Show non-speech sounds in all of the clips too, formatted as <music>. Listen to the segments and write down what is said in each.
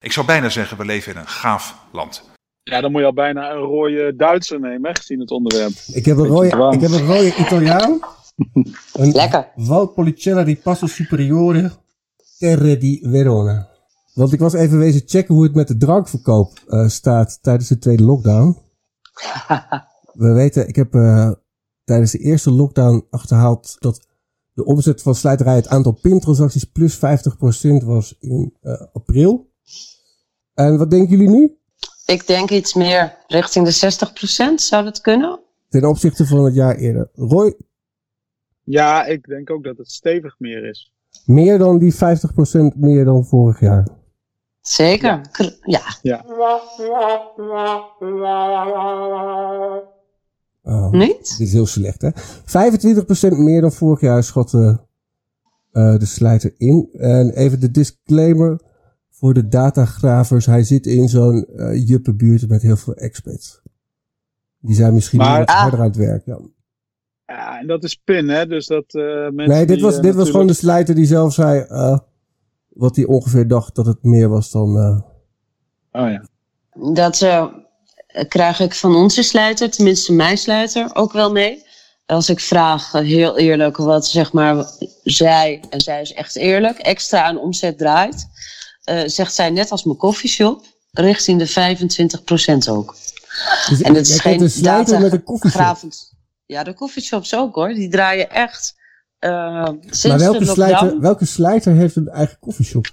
Ik zou bijna zeggen, we leven in een gaaf land. Ja, dan moet je al bijna een rode Duitser nemen, hè, gezien het onderwerp. Ik heb een rode, ik heb een rode Italiaan. <laughs> Een Lekker. Valpolicella di Passo Superiore Terre di Verona. Want ik was even wezen checken hoe het met de drankverkoop eh, staat tijdens de tweede lockdown. <laughs> We weten, ik heb eh, tijdens de eerste lockdown achterhaald dat de omzet van slijterij het aantal pintransacties plus 50% was in eh, april. En wat denken jullie nu? Ik denk iets meer richting de 60%. Zou dat kunnen? Ten opzichte van het jaar eerder. Roy, Ja, ik denk ook dat het stevig meer is. meer dan die 50% meer dan vorig jaar. Zeker. Ja. Ja. Oh, Niet? Dit is heel slecht, hè? 25% meer dan vorig jaar schatte eh, de slijter in. En even de disclaimer voor de datagravers. Hij zit in zo'n eh juppenbuurt met heel veel expats. Die zijn misschien Maar- wat Ah. harder aan het werk. Ja. Ja, en dat is pin, hè? Dus dat eh mensen. Nee, dit die, was, eh, dit was gewoon de slijter die zelf zei eh, wat hij ongeveer dacht dat het meer was dan... eh, Oh ja. Dat eh, krijg ik van onze slijter, tenminste mijn slijter, ook wel mee. Als ik vraag, heel eerlijk, wat zeg maar zij, en zij is echt eerlijk, extra aan omzet draait, eh, zegt zij net als mijn koffieshop, richting de 25% ook. dus En het is geen data met een koffieshop. Ja, de coffeeshops ook hoor. Die draaien echt eh sinds Maar welke slijter, welke slijter heeft een eigen koffieshop?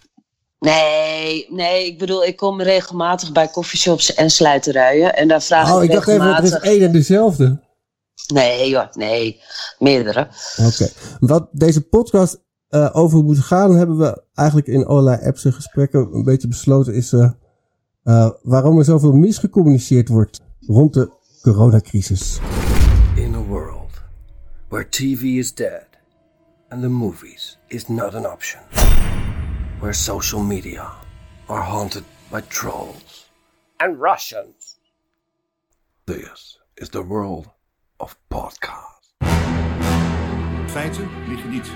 Nee, nee, ik bedoel, ik kom regelmatig bij coffeeshops en slijterijen. En daar vraag Oh, ik ik dacht even, het is één en dezelfde. Nee joh, nee. Meerdere. Oké. Wat deze podcast eh, over moet gaan, hebben we eigenlijk in allerlei apps en gesprekken een beetje besloten, is eh, eh, waarom er zoveel misgecommuniceerd wordt rond de coronacrisis. In a world where TV is dead and the movies is not an option, where social media are haunted by trolls and Russians, this is the world of podcasts. Feiten liegen niet.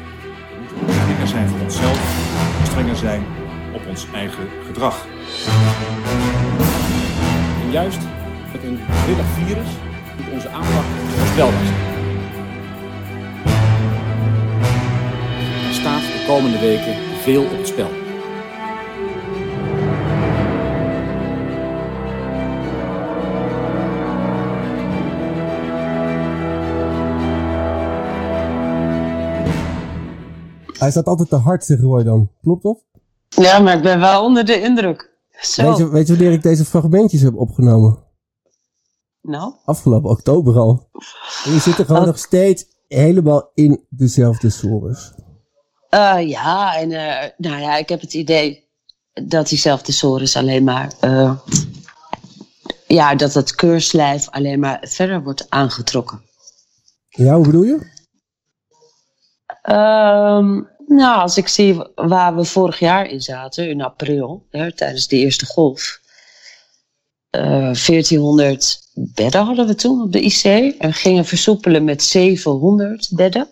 Strenger zijn voor onszelf, strenger zijn op ons eigen gedrag. En juist met een willig virus moet onze aanpak voorspelbaar zijn. Er staat de komende weken veel op het spel. Hij staat altijd te hard, zegt Roy dan. Klopt dat? Ja, maar ik ben wel onder de indruk. Zo. Weet je, weet je wanneer ik deze fragmentjes heb opgenomen? Nou, Afgelopen oktober al. En je zit er gewoon Oh. nog steeds helemaal in dezelfde sores. Eh, ja, en eh, nou ja, ik heb het idee dat diezelfde sores alleen maar... eh, ja, dat het keurslijf alleen maar verder wordt aangetrokken. Ja, hoe bedoel je? Ehm, nou, als ik zie waar we vorig jaar in zaten, in april, hè, tijdens de eerste golf. eh 1400 bedden hadden we toen op de IC. En gingen versoepelen met 700 bedden.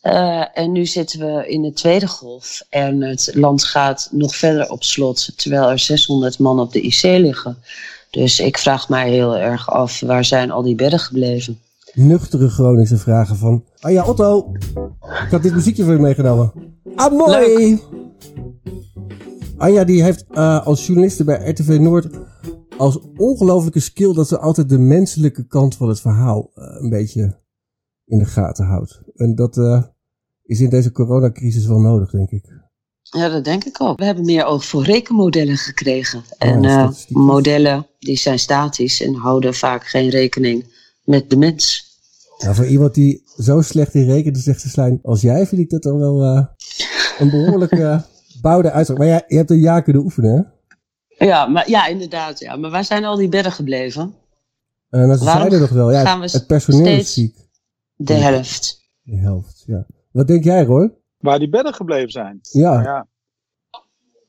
Eh, en nu zitten we in de tweede golf. En het land gaat nog verder op slot, terwijl er 600 man op de IC liggen. Dus ik vraag mij heel erg af, waar zijn al die bedden gebleven? Nuchtere Groningse vragen van... Ah ja, Otto. Ik had dit muziekje voor je meegenomen. Ah, mooi! Anja die heeft eh, als journaliste bij RTV Noord als ongelofelijke skill dat ze altijd de menselijke kant van het verhaal eh, een beetje in de gaten houdt. En dat eh, is in deze coronacrisis wel nodig, denk ik. Ja, dat denk ik ook. We hebben meer oog voor rekenmodellen gekregen. En eh, statistiekjes. modellen die zijn statisch en houden vaak geen rekening met de mens. Nou, voor iemand die zo slecht in rekenen zegt te zijn als jij, vind ik dat al wel eh, een behoorlijk eh <laughs> bouwde uitslag. Maar ja, je hebt een jaar kunnen oefenen, hè? Ja, maar, ja, inderdaad. Ja. Maar waar zijn al die bedden gebleven? En dat Waarom zijn er nog wel. Ja, gaan we het personeel is steeds- ziek. De helft. De helft, ja. Wat denk jij, Roy? Waar die bedden gebleven zijn. Ja. Nou ja.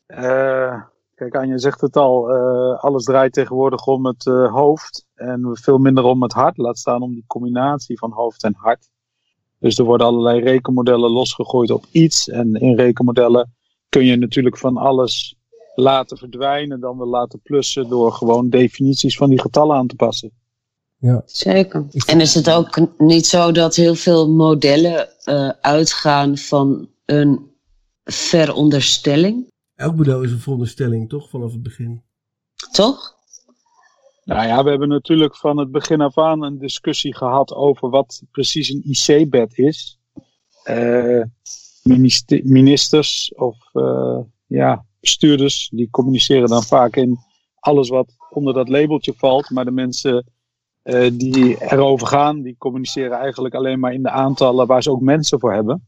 Eh, kijk, Anja zegt het al. eh, alles draait tegenwoordig om het eh, hoofd. En veel minder om het hart. Laat staan om die combinatie van hoofd en hart. Dus er worden allerlei rekenmodellen losgegooid op iets. En in rekenmodellen kun je natuurlijk van alles laten verdwijnen dan we laten plussen door gewoon definities van die getallen aan te passen. Ja. Zeker. En is het ook niet zo dat heel veel modellen uh, uitgaan van een veronderstelling? Elk model is een veronderstelling, toch? Vanaf het begin. Toch? Nou ja, we hebben natuurlijk van het begin af aan een discussie gehad over wat precies een IC-bed is. Uh, ministers of uh, ja, bestuurders, die communiceren dan vaak in alles wat onder dat labeltje valt. Maar de mensen uh, die erover gaan, die communiceren eigenlijk alleen maar in de aantallen waar ze ook mensen voor hebben.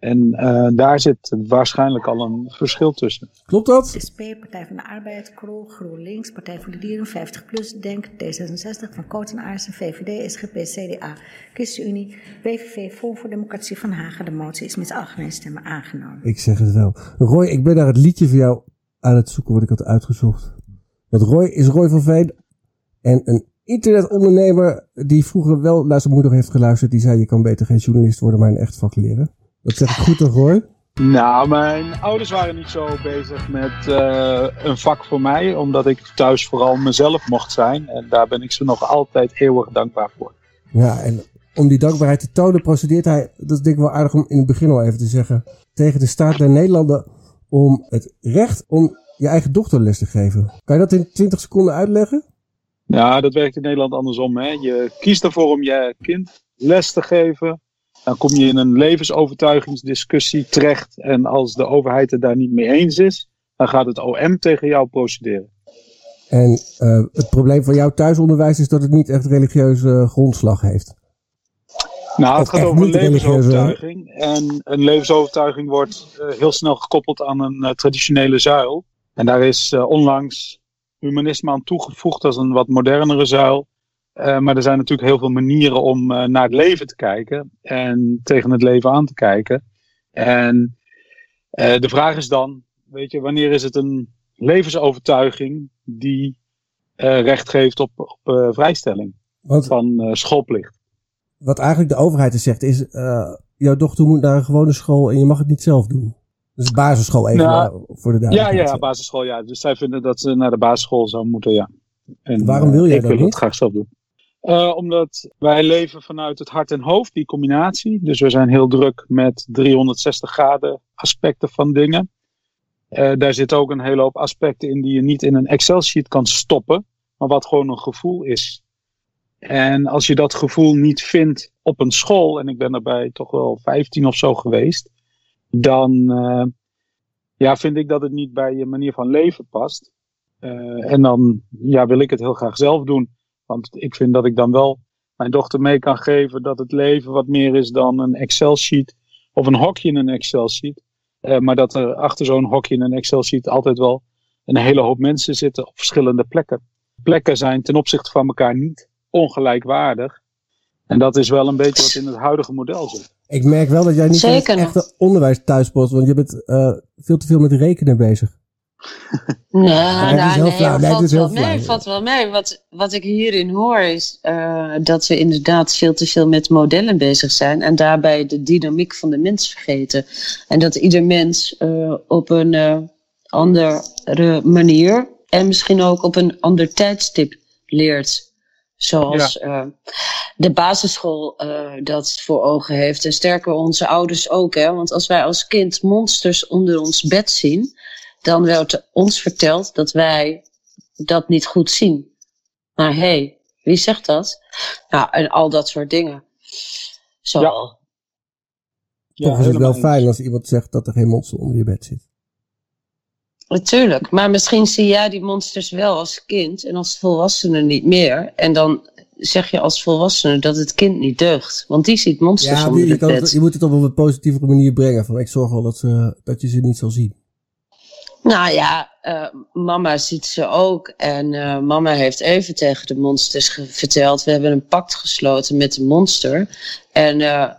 En uh, daar zit waarschijnlijk al een verschil tussen. Klopt dat? SP, Partij van de Arbeid, KROL, GroenLinks, Partij voor de Dieren, 50PLUS, DENK, D66, Van Koot en Aarsen, VVD, SGP, CDA, ChristenUnie, PVV, Vol voor Democratie van Hagen. De motie is met algemene stemmen aangenomen. Ik zeg het wel. Roy, ik ben daar het liedje voor jou aan het zoeken wat ik had uitgezocht. Want Roy is Roy van Veen en een internetondernemer die vroeger wel naar zijn moeder heeft geluisterd. Die zei, je kan beter geen journalist worden, maar een echt vak leren. Dat zeg ik goed toch hoor? Nou, mijn ouders waren niet zo bezig met uh, een vak voor mij, omdat ik thuis vooral mezelf mocht zijn. En daar ben ik ze nog altijd eeuwig dankbaar voor. Ja, en om die dankbaarheid te tonen, procedeert hij, dat is denk ik wel aardig om in het begin al even te zeggen, tegen de staat der Nederlanden om het recht om je eigen dochter les te geven. Kan je dat in 20 seconden uitleggen? Nou, dat werkt in Nederland andersom. Hè? Je kiest ervoor om je kind les te geven dan kom je in een levensovertuigingsdiscussie terecht. En als de overheid het daar niet mee eens is, dan gaat het OM tegen jou procederen. En uh, het probleem van jouw thuisonderwijs is dat het niet echt religieuze grondslag heeft. Nou, het gaat over een levensovertuiging. En een levensovertuiging wordt uh, heel snel gekoppeld aan een uh, traditionele zuil. En daar is onlangs humanisme aan toegevoegd als een wat modernere zuil. Uh, maar er zijn natuurlijk heel veel manieren om uh, naar het leven te kijken en tegen het leven aan te kijken. En uh, de vraag is dan, weet je, wanneer is het een levensovertuiging die recht geeft op, op vrijstelling wat, van schoolplicht? Wat eigenlijk de overheid is zegt is, jouw dochter moet naar een gewone school en je mag het niet zelf doen. Dus basisschool even nou, voor de duidelijkheid. Ja, ja, basisschool, ja. Dus zij vinden dat ze naar de basisschool zou moeten, ja. En, Waarom wil jij ik dat wil niet? het graag zelf doen. Uh, omdat wij leven vanuit het hart en hoofd, die combinatie. Dus we zijn heel druk met 360 graden aspecten van dingen. Uh, daar zitten ook een hele hoop aspecten in die je niet in een Excel-sheet kan stoppen, maar wat gewoon een gevoel is. En als je dat gevoel niet vindt op een school, en ik ben daarbij toch wel 15 of zo geweest, dan uh, ja, vind ik dat het niet bij je manier van leven past. en dan ja, wil ik het heel graag zelf doen. Want ik vind dat ik dan wel mijn dochter mee kan geven dat het leven wat meer is dan een Excel-sheet of een hokje in een Excel-sheet. Uh, maar dat er achter zo'n hokje in een Excel-sheet altijd wel een hele hoop mensen zitten op verschillende plekken. Plekken zijn ten opzichte van elkaar niet ongelijkwaardig. En dat is wel een beetje wat in het huidige model zit. Ik merk wel dat jij niet echt echte onderwijs thuis bent, want je bent uh, veel te veel met rekenen bezig. Nee, nou, nee, nee, valt, wel mee, valt wel mee. Wat, wat ik hierin hoor is uh, dat we inderdaad veel te veel met modellen bezig zijn en daarbij de dynamiek van de mens vergeten. En dat ieder mens uh, op een uh, andere manier en misschien ook op een ander tijdstip leert. Zoals ja. de basisschool dat voor ogen heeft. En sterker onze ouders ook. Hè? Want als wij als kind monsters onder ons bed zien dan werd ons verteld dat wij dat niet goed zien. Maar hé, hey, wie zegt dat? Nou, en al dat soort dingen. Zo. Ja. Toch is het wel fijn als iemand zegt dat er geen monster onder je bed zit. Natuurlijk, maar misschien zie jij die monsters wel als kind en als volwassene niet meer. En dan zeg je als volwassene dat het kind niet deugt. Want die ziet monsters ja, onder je, het bed. Het, je moet het op een positieve manier brengen. Van, ik zorg wel dat, ze, dat je ze niet zal zien. Nou ja, uh, mama ziet ze ook. En uh, mama heeft even tegen de monsters verteld. We hebben een pact gesloten met de monster. En uh,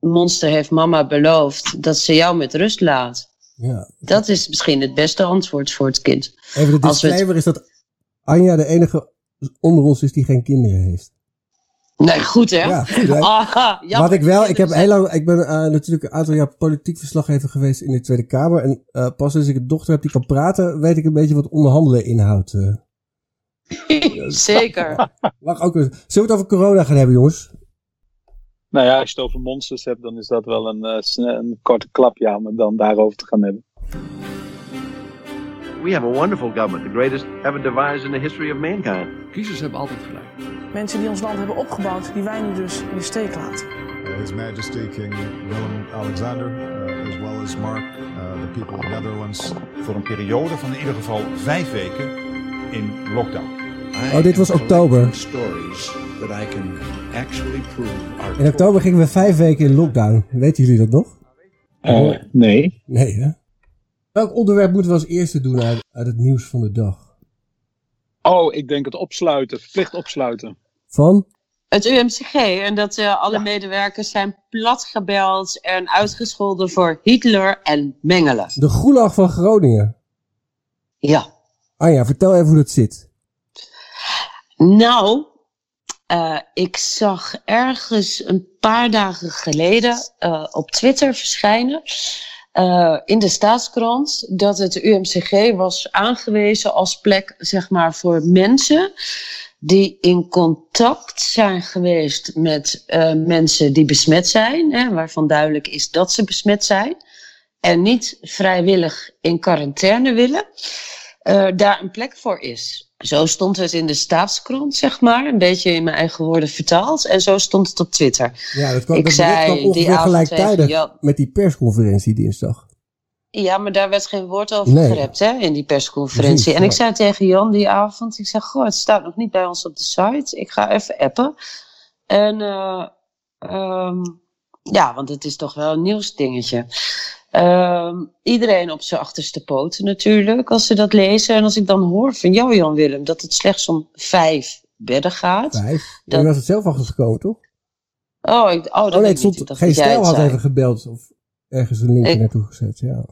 monster heeft mama beloofd dat ze jou met rust laat. Ja. Dat is misschien het beste antwoord voor het kind. Even de disclaimer het... is dat Anja de enige onder ons is die geen kinderen heeft. Nee, <laughs> goed hè? Ja, goed, hè? <laughs> Ah. Wat ik wel, ik heb <laughs> heel lang, ik ben eh, natuurlijk een aantal jaar politiek verslaggever geweest in de Tweede Kamer. En eh, pas als ik een dochter heb die kan praten, weet ik een beetje wat onderhandelen inhoudt. eh. Zeker. Mag ook, eens- zullen we het over corona gaan hebben, jongens? Nou ja, als je het over monsters hebt, dan is dat wel een, eh, een korte klap, ja, om het dan daarover te gaan hebben. We have a wonderful government, the greatest ever devised in the history of mankind. Kiezers hebben altijd gelijk. Mensen die ons land hebben opgebouwd, die wij nu dus in de steek laten. Uh, His Majesty King Willem-Alexander, uh, as well as Mark, uh, the people of the Netherlands. Voor een periode van in ieder geval vijf weken in lockdown. Oh, dit was oktober. Stories that I can actually prove are In oktober gingen we vijf weken in lockdown. Weten jullie dat nog? Eh, nee. Nee, hè? Welk onderwerp moeten we als eerste doen uit, uit het nieuws van de dag? Oh, ik denk het opsluiten, verplicht opsluiten. Van? Het UMCG en dat eh, alle medewerkers zijn platgebeld en uitgescholden voor Hitler en mengelen. De Gulag van Groningen. Ja. Anja, vertel even hoe dat zit. Nou, eh, ik zag ergens een paar dagen geleden eh, op Twitter verschijnen. Eh, in de staatskrant dat het UMCG was aangewezen als plek zeg maar, voor mensen die in contact zijn geweest met eh, mensen die besmet zijn, hè, waarvan duidelijk is dat ze besmet zijn, en niet vrijwillig in quarantaine willen, eh, daar een plek voor is. Zo stond het in de staatskrant, zeg maar, een beetje in mijn eigen woorden vertaald, en zo stond het op Twitter. Ja, dat kwam, Ik dat zei kwam die gelijktijdig met die persconferentie dinsdag. Ja, maar daar werd geen woord over Nee. gerept hè, in die persconferentie. Precies, en ik zei tegen Jan die avond, ik zeg, goh, het staat nog niet bij ons op de site. Ik ga even appen. En ehm, ja, want het is toch wel een nieuwsdingetje. Ehm, iedereen op zijn achterste poten natuurlijk, als ze dat lezen. En als ik dan hoor van jou, Jan Willem, dat het slechts om vijf bedden gaat. Vijf. Dat- Je was het zelf achtergekomen, toch? Oh, ik, oh, dat Oh nee, ik stond, geen stijl had even gebeld of ergens een linkje Ik- naartoe gezet, ja.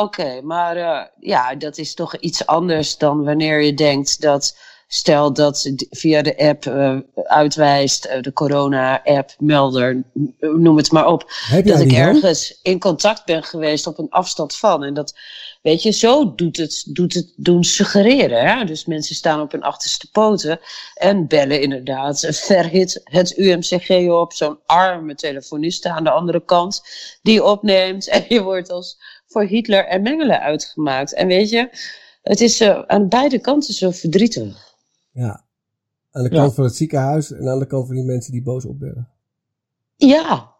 Oké, maar eh, ja, dat is toch iets anders dan wanneer je denkt dat, stel dat d- via de app eh, uitwijst, eh, de corona-app, melder, noem het maar op, dat ik dan? ergens in contact ben geweest op een afstand van. En dat, weet je, zo doet het, doet het doen suggereren. Hè? Dus mensen staan op hun achterste poten en bellen inderdaad verhit het UMCG op, zo'n arme telefoniste aan de andere kant, die opneemt <laughs> en je wordt als voor Hitler en Mengelen uitgemaakt. En weet je, het is eh, aan beide kanten zo verdrietig. Ja. Aan de Ja. kant van het ziekenhuis en aan de kant van die mensen die boos opbellen. Ja,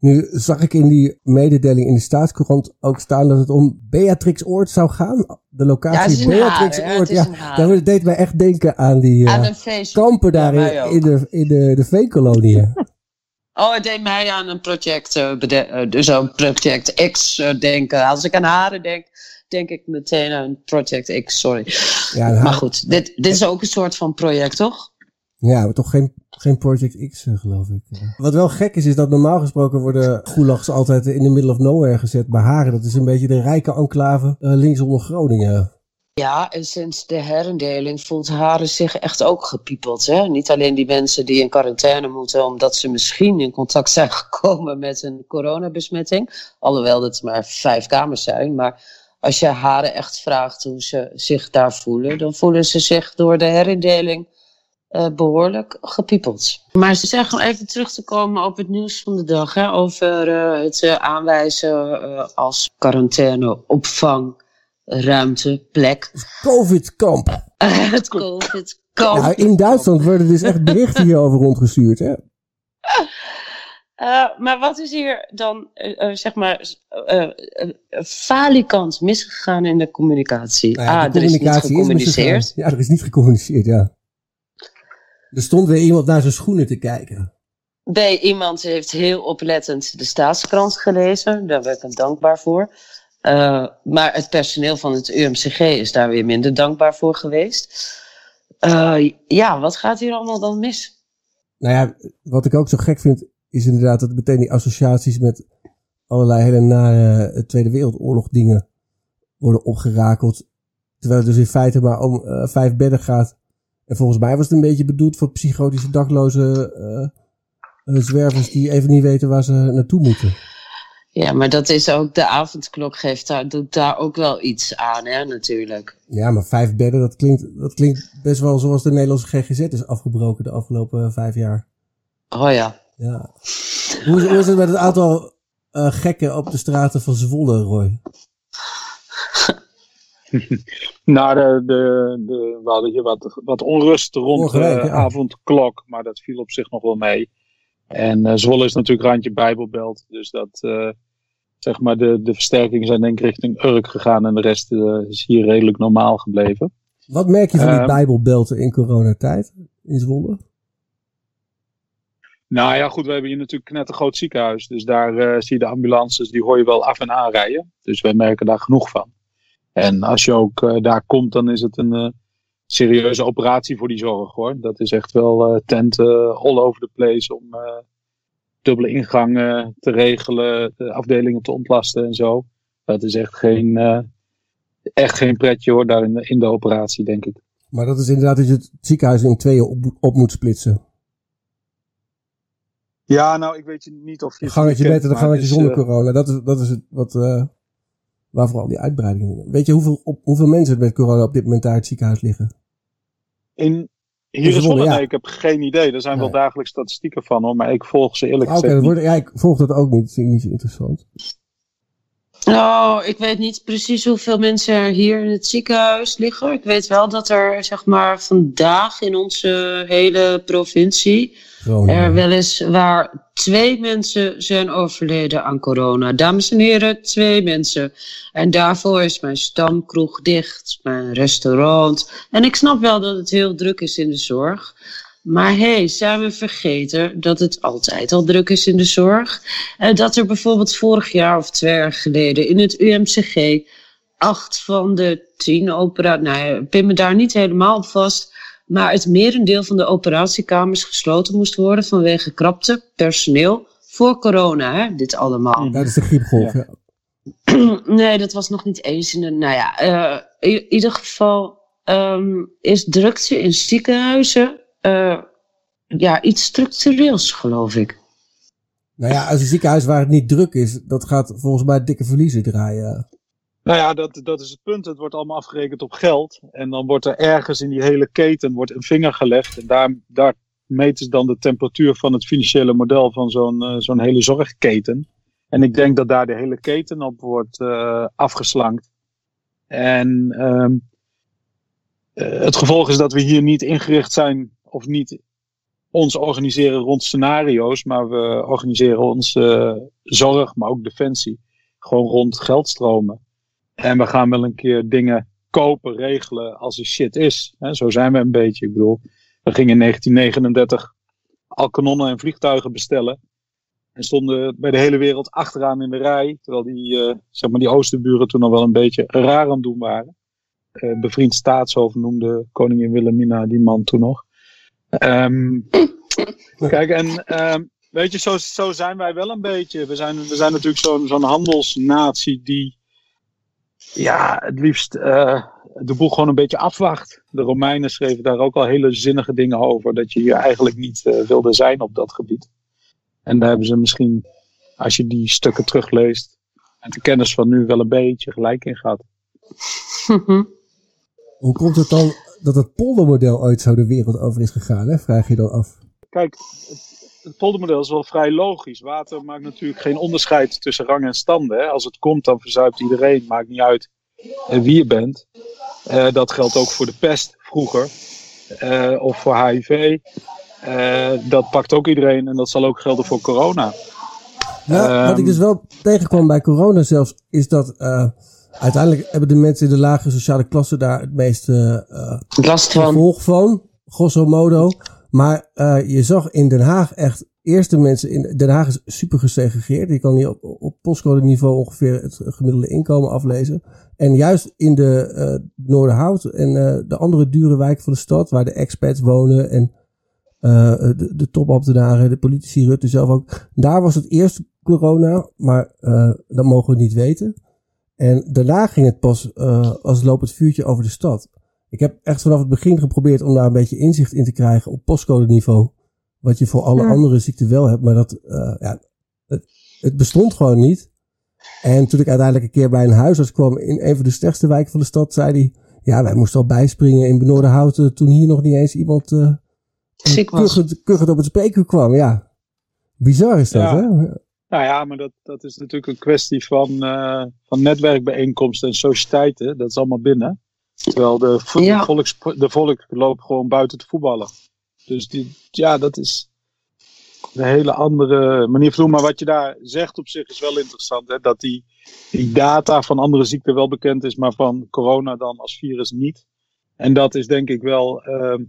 Nu zag ik in die mededeling in de staatskrant ook staan dat het om Beatrix Oord zou gaan. De Ja, locatie een Beatrix haar, is Ja, haar. dat deed mij echt denken aan die eh, aan kampen daar Ja, in, in de, in de, de veenkoloniën. Oh, het deed mij aan een project, eh, dus zo'n project X denken. Als ik aan haren denk, denk ik meteen aan project X, sorry. Ja, maar goed, dit, dit is ook een soort van project, toch? Ja, maar toch geen, geen Project X, eh, geloof ik. Wat wel gek is, is dat normaal gesproken worden gulags altijd in the middle of nowhere gezet. Maar Haren, dat is een beetje de rijke enclave links onder Groningen. Ja, en sinds de herindeling voelt Haren zich echt ook gepiepeld. Hè? Niet alleen die mensen die in quarantaine moeten omdat ze misschien in contact zijn <laughs> gekomen met een coronabesmetting. Alhoewel het maar vijf kamers zijn. Maar als je Haren echt vraagt hoe ze zich daar voelen, dan voelen ze zich door de herindeling eh, behoorlijk gepiepeld. Maar ze zeggen om even terug te komen op het nieuws van de dag. Hè, over eh, het eh, aanwijzen eh, als quarantaine, opvang, ruimte, plek. Covid-kamp. het COVID kamp. Ja, in Duitsland worden dus echt berichten hierover rondgestuurd. Hè? Eh, maar wat is hier dan, eh, zeg maar, falikant misgegaan in de communicatie? Nou ja, ah, de er is niet communicatie gecommuniceerd. Ja, er is niet gecommuniceerd, ja. Er stond weer iemand naar zijn schoenen te kijken. B, iemand heeft heel oplettend de staatskrant gelezen. Daar ben ik hem dankbaar voor. Maar het personeel van het UMCG is daar weer minder dankbaar voor geweest. Ja, wat gaat hier allemaal dan mis? Nou ja, wat ik ook zo gek vind, is inderdaad dat meteen die associaties met allerlei hele nare eh, Tweede Wereldoorlog dingen worden opgerakeld. Terwijl het dus in feite maar om eh, vijf bedden gaat En volgens mij was het een beetje bedoeld voor psychotische dagloze eh, eh, zwervers die even niet weten waar ze naartoe moeten. Ja, maar dat is ook, de avondklok geeft daar, doet daar ook wel iets aan, hè, natuurlijk. Ja, maar vijf bedden, dat klinkt, dat klinkt best wel zoals de Nederlandse GGZ is afgebroken de afgelopen vijf jaar. Oh ja. Ja. Hoe, is- hoe is het met het aantal eh, gekken op de straten van Zwolle, Roy? <laughs> Nou, de, de, de, we hadden hier wat, wat onrust rond de ja. avondklok, maar dat viel op zich nog wel mee. En eh, Zwolle is natuurlijk randje Bijbelbelt, dus dat, eh, zeg maar, de, de versterkingen zijn denk ik richting Urk gegaan en de rest eh, is hier redelijk normaal gebleven. Wat merk je van die Ehm. bijbelbelten in coronatijd in Zwolle? Nou ja, goed, we hebben hier natuurlijk net een groot ziekenhuis, dus daar eh, zie je de ambulances, die hoor je wel af en aan rijden. Dus wij merken daar genoeg van. En als je ook eh, daar komt, dan is het een eh, serieuze operatie voor die zorg hoor. Dat is echt wel tent eh, all over the place om dubbele ingangen te regelen, de afdelingen te ontlasten en zo. Dat is echt geen, echt geen pretje hoor, daar in de, in de operatie denk ik. Maar dat is inderdaad dat je het ziekenhuis in tweeën op moet splitsen. Ja, nou ik weet je niet of je... Een gangetje een maar gangetje is, zonder eh, corona. Dat is, dat is het wat, eh, waar vooral die uitbreidingen. Weet je hoeveel, op, hoeveel mensen er met corona op dit moment daar in het ziekenhuis liggen? In, hier in Zwolle, ja. nee, ik heb geen idee. Er zijn wel dagelijks statistieken van hoor, maar ik volg ze eerlijk Ah, Oké, gezegd niet. ja, ik volg dat ook niet. Dat vind ik niet zo interessant. Nou, ik weet niet precies hoeveel mensen er hier in het ziekenhuis liggen. Ik weet wel dat er, zeg maar, vandaag in onze hele provincie Groningen. er weliswaar twee mensen zijn overleden aan corona. Dames en heren, twee mensen. En daarvoor is mijn stamkroeg dicht, mijn restaurant. En ik snap wel dat het heel druk is in de zorg. Maar hé, hey, zijn we vergeten dat het altijd al druk is in de zorg? En dat er bijvoorbeeld vorig jaar of twee jaar geleden in het UMCG acht van de tien operaties, nou ja, ik pin me daar niet helemaal op vast, maar het merendeel van de operatiekamers gesloten moest worden vanwege krapte, personeel, voor corona, hè, dit allemaal. Ja, dat is de griepgolf. Ja. <clears throat> nee, dat was nog niet eens in de. Nou ja, eh, in ieder geval ehm, is drukte in ziekenhuizen eh, ja, iets structureels, geloof ik. Nou ja, als een ziekenhuis waar het niet druk is, dat gaat volgens mij dikke verliezen draaien. Nou ja, dat, dat is het punt. Het wordt allemaal afgerekend op geld. En dan wordt er ergens in die hele keten wordt een vinger gelegd. En daar, daar meten ze dan de temperatuur van het financiële model van zo'n eh, zo'n hele zorgketen. En ik denk dat daar de hele keten op wordt eh, afgeslankt. En ehm, eh, het gevolg is dat we hier niet ingericht zijn of niet ons organiseren rond scenario's, maar we organiseren onze zorg, maar ook defensie, gewoon rond geldstromen. En we gaan wel een keer dingen kopen, regelen als er shit is. Hè, zo zijn we een beetje. Ik bedoel, we gingen in 1939 al kanonnen en vliegtuigen bestellen. En stonden bij de hele wereld achteraan in de rij. Terwijl die, eh, zeg maar die oosterburen toen al wel een beetje raar aan het doen waren. Eh, bevriend staatshoofd noemde koningin Wilhelmina die man toen nog. Ehm, <laughs> kijk, en ehm, weet je, zo, zo zijn wij wel een beetje. We zijn, we zijn natuurlijk zo'n zo'n handelsnatie die ja, het liefst eh, de boel gewoon een beetje afwacht. De Romeinen schreven daar ook al hele zinnige dingen over. Dat je hier eigenlijk niet eh, wilde zijn op dat gebied. En daar hebben ze misschien, als je die stukken terugleest, met de kennis van nu wel een beetje gelijk in gehad. <laughs> Hoe komt het dan dat het poldermodel ooit zo de wereld over is gegaan, hè? vraag je dan af. Kijk, het, poldermodel is wel vrij logisch. Water maakt natuurlijk geen onderscheid tussen rang en standen. Hè. Als het komt, dan verzuipt iedereen. Maakt niet uit eh, wie je bent. Eh, dat geldt ook voor de pest vroeger. Eh, of voor HIV. Dat pakt ook iedereen en dat zal ook gelden voor corona. Nou, wat ik Ehm, dus wel tegenkwam bij corona zelfs, is dat uiteindelijk hebben de mensen in de lagere sociale klasse daar het meeste eh Last van. gevolg van, grosso modo. Maar eh, je zag in Den Haag echt eerst de mensen in Den Haag is super gesegregeerd. Je kan hier op, op postcode niveau ongeveer het gemiddelde inkomen aflezen. En juist in de eh Noorderhout en de andere dure wijken van de stad, waar de expats wonen en de, de topambtenaren, de politici, Rutte zelf ook. Daar was het eerst corona, maar dat mogen we niet weten. En daarna ging het pas uh, als lopend vuurtje over de stad. Ik heb echt vanaf het begin geprobeerd om daar een beetje inzicht in te krijgen op postcode niveau. Wat je voor alle Ja. andere ziekten wel hebt, maar dat, eh, ja, het, het bestond gewoon niet. En toen ik uiteindelijk een keer bij een huisarts kwam in een van de slechtste wijken van de stad, zei hij, ja, wij moesten al bijspringen in Benoordenhouten toen hier nog niet eens iemand eh Ziek was. kuchend, kuchend op het spreekuur kwam. Ja, bizar is dat, Ja. hè? Nou ja, maar dat, dat is natuurlijk een kwestie van, eh, van netwerkbijeenkomsten en sociëteiten. Dat is allemaal binnen. Terwijl de, vo- Ja. de, volks, de volk loopt gewoon buiten te voetballen. Dus die, ja, dat is een hele andere manier van doen. Maar wat je daar zegt op zich is wel interessant. Hè? Dat die, die data van andere ziekten wel bekend is, maar van corona dan als virus niet. En dat is denk ik wel ehm,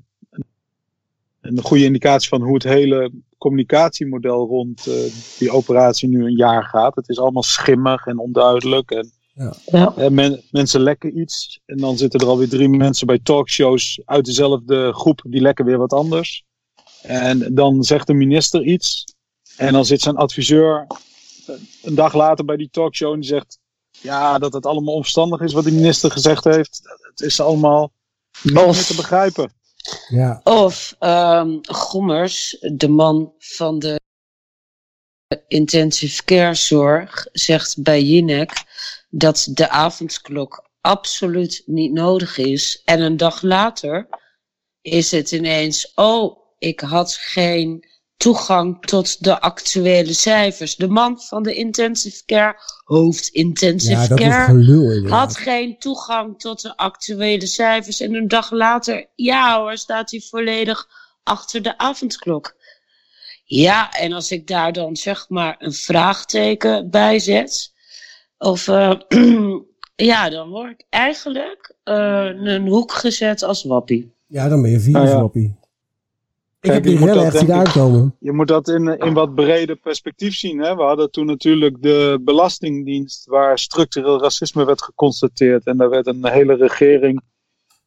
een goede indicatie van hoe het hele communicatiemodel rond eh, die operatie nu een jaar gaat. Het is allemaal schimmig en onduidelijk. En Ja. eh, men- mensen lekken iets. En dan zitten er alweer drie mensen bij talkshows uit dezelfde groep die lekken weer wat anders. En dan zegt de minister iets. En dan zit zijn adviseur eh, een dag later bij die talkshow en die zegt. Ja, dat het allemaal onverstandig is wat de minister gezegd heeft. Het is allemaal niet meer te begrijpen. Ja. Of ehm, Gommers, de man van de intensive care zorg, zegt bij Jinek dat de avondklok absoluut niet nodig is. En een dag later is het ineens, oh, ik had geen toegang tot de actuele cijfers. De man van de intensive care, hoofd intensive Ja, dat is care, gelul had geen toegang tot de actuele cijfers. En een dag later, ja hoor, staat hij volledig achter de avondklok. Ja, en als ik daar dan zeg maar een vraagteken bij zet, of eh, <clears throat> ja, dan word ik eigenlijk eh, een hoek gezet als wappie. Ja, dan ben je Nou viruswappie. Ik Kijk, heb die je moet rellen dat echt zien aankomen. Je moet dat in, in wat breder perspectief zien. Hè? We hadden toen natuurlijk de Belastingdienst, waar structureel racisme werd geconstateerd. En daar werd een hele regering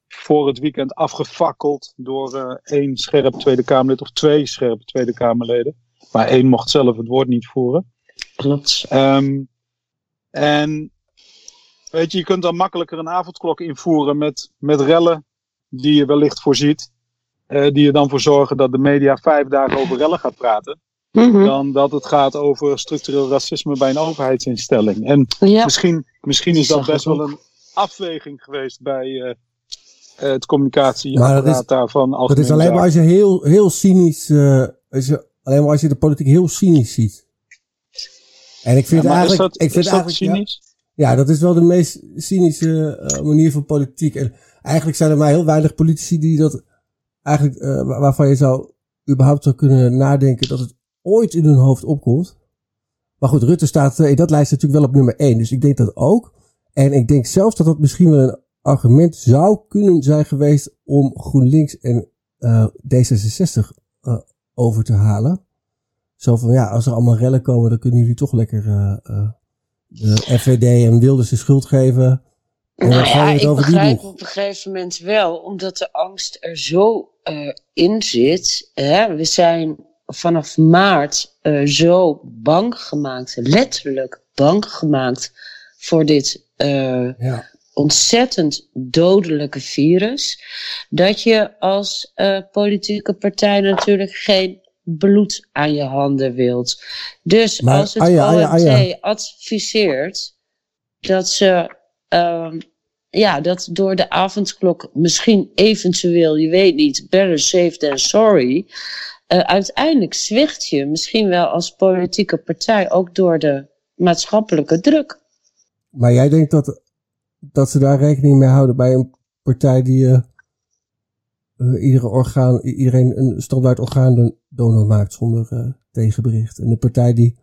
voor het weekend afgefakkeld door eh, één scherp Tweede Kamerlid of twee scherpe Tweede Kamerleden. Maar één mocht zelf het woord niet voeren. Klopt. Ehm, en weet je, je kunt dan makkelijker een avondklok invoeren met, met rellen die je wellicht voorziet. Eh, die er dan voor zorgen dat de media vijf dagen over rellen gaat praten. Mhm. Dan dat het gaat over structureel racisme bij een overheidsinstelling. En Ja. misschien, misschien is dat best wel een afweging geweest bij eh, eh, het dat communicatieapparaat daarvan. Dat Algemene is alleen maar als je heel, heel cynisch, eh, als je, alleen maar als je de politiek heel cynisch ziet. En ik vind Ja, maar is eigenlijk, dat- ik vind is dat eigenlijk, ja- cynisch? Ja, dat is wel de meest cynische manier van politiek. En eigenlijk zijn er maar heel weinig politici die dat eigenlijk, eh, wa- waarvan je zou überhaupt zou kunnen nadenken dat het ooit in hun hoofd opkomt. Maar goed, Rutte staat eh, in dat lijst natuurlijk wel op nummer 1. Dus ik denk dat ook. En ik denk zelfs dat dat misschien wel een argument zou kunnen zijn geweest om GroenLinks en eh, D66 eh, over te halen. Zo van ja, als er allemaal rellen komen, dan kunnen jullie toch lekker de FVD en Wilders de schuld geven. Nou ja, het ik over begrijp op een gegeven moment wel, omdat de angst er zo eh, in zit. Hè? We zijn vanaf maart eh, zo bang gemaakt, letterlijk bang gemaakt voor dit eh, Ja. ontzettend dodelijke virus. Dat je als politieke partij natuurlijk geen bloed aan je handen wilt. Dus Maar, als het OMT Anja. adviseert dat ze ehm, ja, dat door de avondklok misschien eventueel, je weet niet, better safe than sorry. eh, uiteindelijk zwicht je misschien wel als politieke partij ook door de maatschappelijke druk. Maar jij denkt dat, dat ze daar rekening mee houden bij een partij die eh, eh, iedere orgaan, iedereen een standaard orgaandonor maakt zonder tegenbericht. En de partij die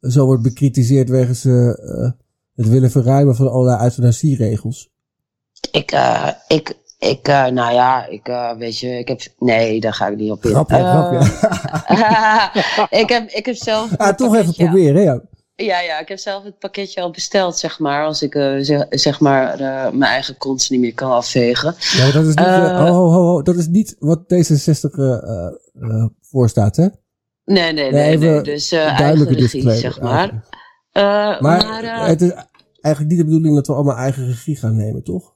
zo wordt bekritiseerd wegens het willen verruimen van allerlei euthanasieregels. Ik, eh, ik, ik, eh, nou ja, ik, eh, weet je, ik heb, nee, daar ga ik niet op in. Grapje, grapje. <laughs> ik, heb, ik heb zelf. Ah, toch even proberen, ja. Ja, ja, ik heb zelf het pakketje al besteld, zeg maar. Als ik zeg, zeg maar mijn eigen kont niet meer kan afvegen. Ja, dat is niet, ho, ho, ho, dat is niet wat D66 eh, eh, eh, voorstaat, hè? Nee, nee, Nee, nee. nee. Dus eigen regie, zeg maar. Maar maar eh, het is eigenlijk niet de bedoeling dat we allemaal eigen regie gaan nemen, toch?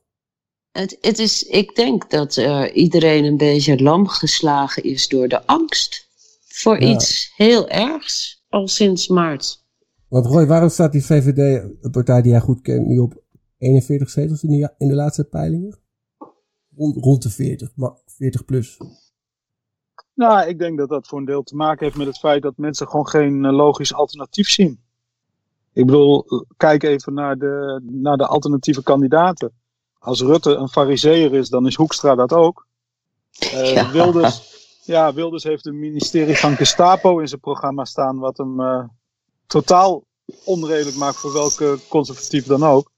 Het, het is, ik denk dat eh, iedereen een beetje lam geslagen is door de angst voor Ja. iets heel ergs al sinds maart. Want Roy, waarom staat die VVD, een partij die jij goed kent, nu op 41 zetels in de, ja- in de laatste peilingen? Rond, rond de 40, maar 40 plus. Nou, ik denk dat dat voor een deel te maken heeft met het feit dat mensen gewoon geen eh, logisch alternatief zien. Ik bedoel, kijk even naar de, naar de alternatieve kandidaten. Als Rutte een fariseer is, dan is Hoekstra dat ook. Eh, Ja. Wilders, ja, Wilders heeft een ministerie van Gestapo in zijn programma staan, wat hem eh, totaal onredelijk maakt voor welke conservatief dan ook.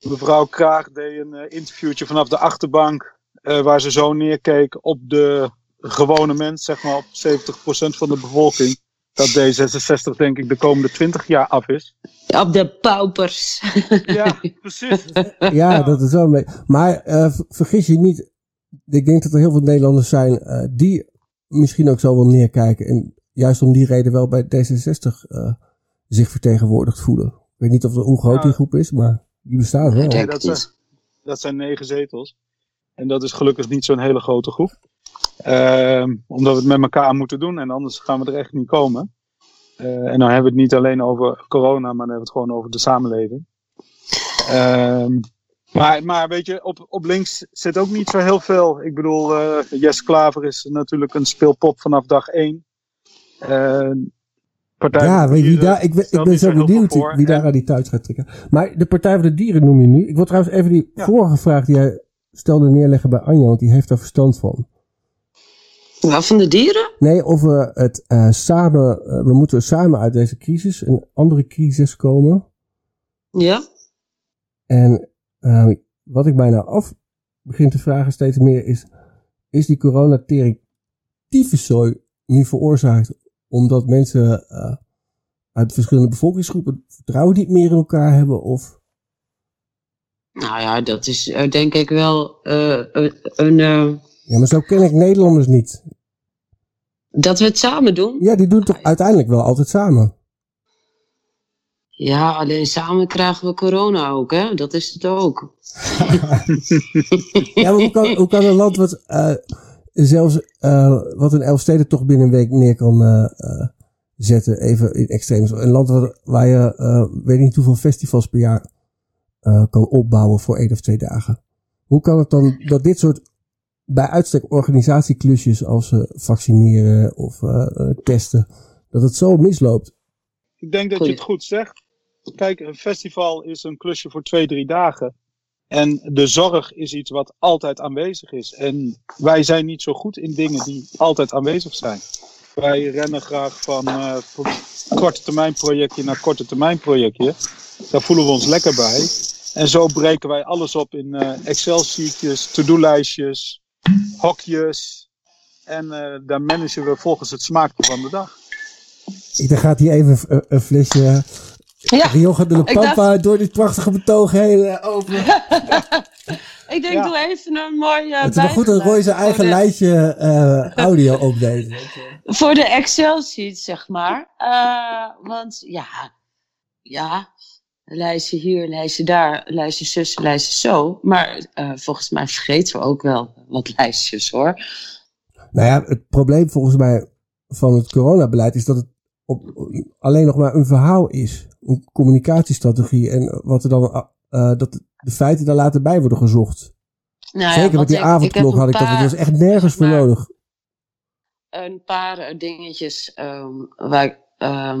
Mevrouw Kraag deed een eh, interviewtje vanaf de achterbank, waar ze zo neerkeek op de gewone mens, zeg maar op 70% van de bevolking. Dat D66 denk ik de komende 20 jaar af is. Op de paupers. Ja, <laughs> precies. Ja, dat is wel mee. Maar eh, ver- vergis je niet. Ik denk dat er heel veel Nederlanders zijn eh, die misschien ook zo wel neerkijken. En juist om die reden wel bij D66 eh, zich vertegenwoordigd voelen. Ik weet niet of er, hoe groot Ja. die groep is, maar die bestaat wel. Nee, dat, zijn, dat zijn negen zetels. En dat is gelukkig niet zo'n hele grote groep. Ehm, omdat we het met elkaar moeten doen en anders gaan we er echt niet komen. Eh, en dan hebben we het niet alleen over corona, maar dan hebben we het gewoon over de samenleving. Ehm, maar, maar weet je, op, op links zit ook niet zo heel veel. Ik bedoel, eh Jess Klaver is natuurlijk een speelpop vanaf dag één. Eh, Partij ja, weet wie daar, ik ben, ik ben zo benieuwd wie daar aan die touwtjes gaat trekken. Maar de Partij voor de Dieren noem je nu. Ik wil trouwens even die Ja. vorige vraag die jij stelde neerleggen bij Anja, want die heeft daar verstand van. Wat van de dieren? Nee, of we het eh, samen, eh, we moeten samen uit deze crisis een andere crisis komen. Ja. En eh, wat ik mij nou af begin te vragen steeds meer is, is die coronatering tyfuszooi nu veroorzaakt omdat mensen eh, uit verschillende bevolkingsgroepen vertrouwen niet meer in elkaar hebben of... Nou ja, dat is denk ik wel een. Ja, maar zo ken ik Nederlanders niet. dat we het samen doen. Ja, die doen het toch uiteindelijk wel altijd samen. Ja, alleen samen krijgen we corona ook, hè? Dat is het ook. <laughs> Ja, maar hoe kan, hoe kan een land wat eh, zelfs eh, wat een Elfstedentocht binnen een week neer kan eh, zetten, even in extreem. Een land waar, waar je weet niet hoeveel festivals per jaar kan opbouwen voor één of twee dagen. Hoe kan het dan dat dit soort bij uitstek organisatieklusjes als eh, vaccineren of eh, eh, testen, dat het zo misloopt? Ik denk dat je het goed zegt. Kijk, een festival is een klusje voor twee, drie dagen. En de zorg is iets wat altijd aanwezig is. En wij zijn niet zo goed in dingen die altijd aanwezig zijn. Wij rennen graag van eh, korte termijn projectje naar korte termijn projectje. Daar voelen we ons lekker bij. En zo breken wij alles op in eh, Excel-sheetjes, to-do-lijstjes, hokjes. En eh, daar managen we volgens het smaakje van de dag. Ik, dan gaat hier even een, een flesje Ja, Rioja de la Pampa door dit prachtige betoog heen eh, open. <laughs> Ik denk, doe even een mooi. eh, Het is wel goed dat Roy zijn eigen de- lijstje eh, audio opdeed. Voor de Excel-sheet, zeg maar. Eh, want ja, ja, lijstje hier, lijstje daar, lijstje zus, lijstje zo. Maar eh, volgens mij vergeten we ook wel wat lijstjes hoor. Nou ja, het probleem volgens mij van het coronabeleid is dat het op, alleen nog maar een verhaal is. Een communicatiestrategie. En wat er dan, eh, dat de feiten daar later bij worden gezocht. Nou ja, Zeker met die ik- avondklok ik had ik dat. Paar- was echt nergens voor nodig. een paar eh, dingetjes ehm, waar, ehm, eh,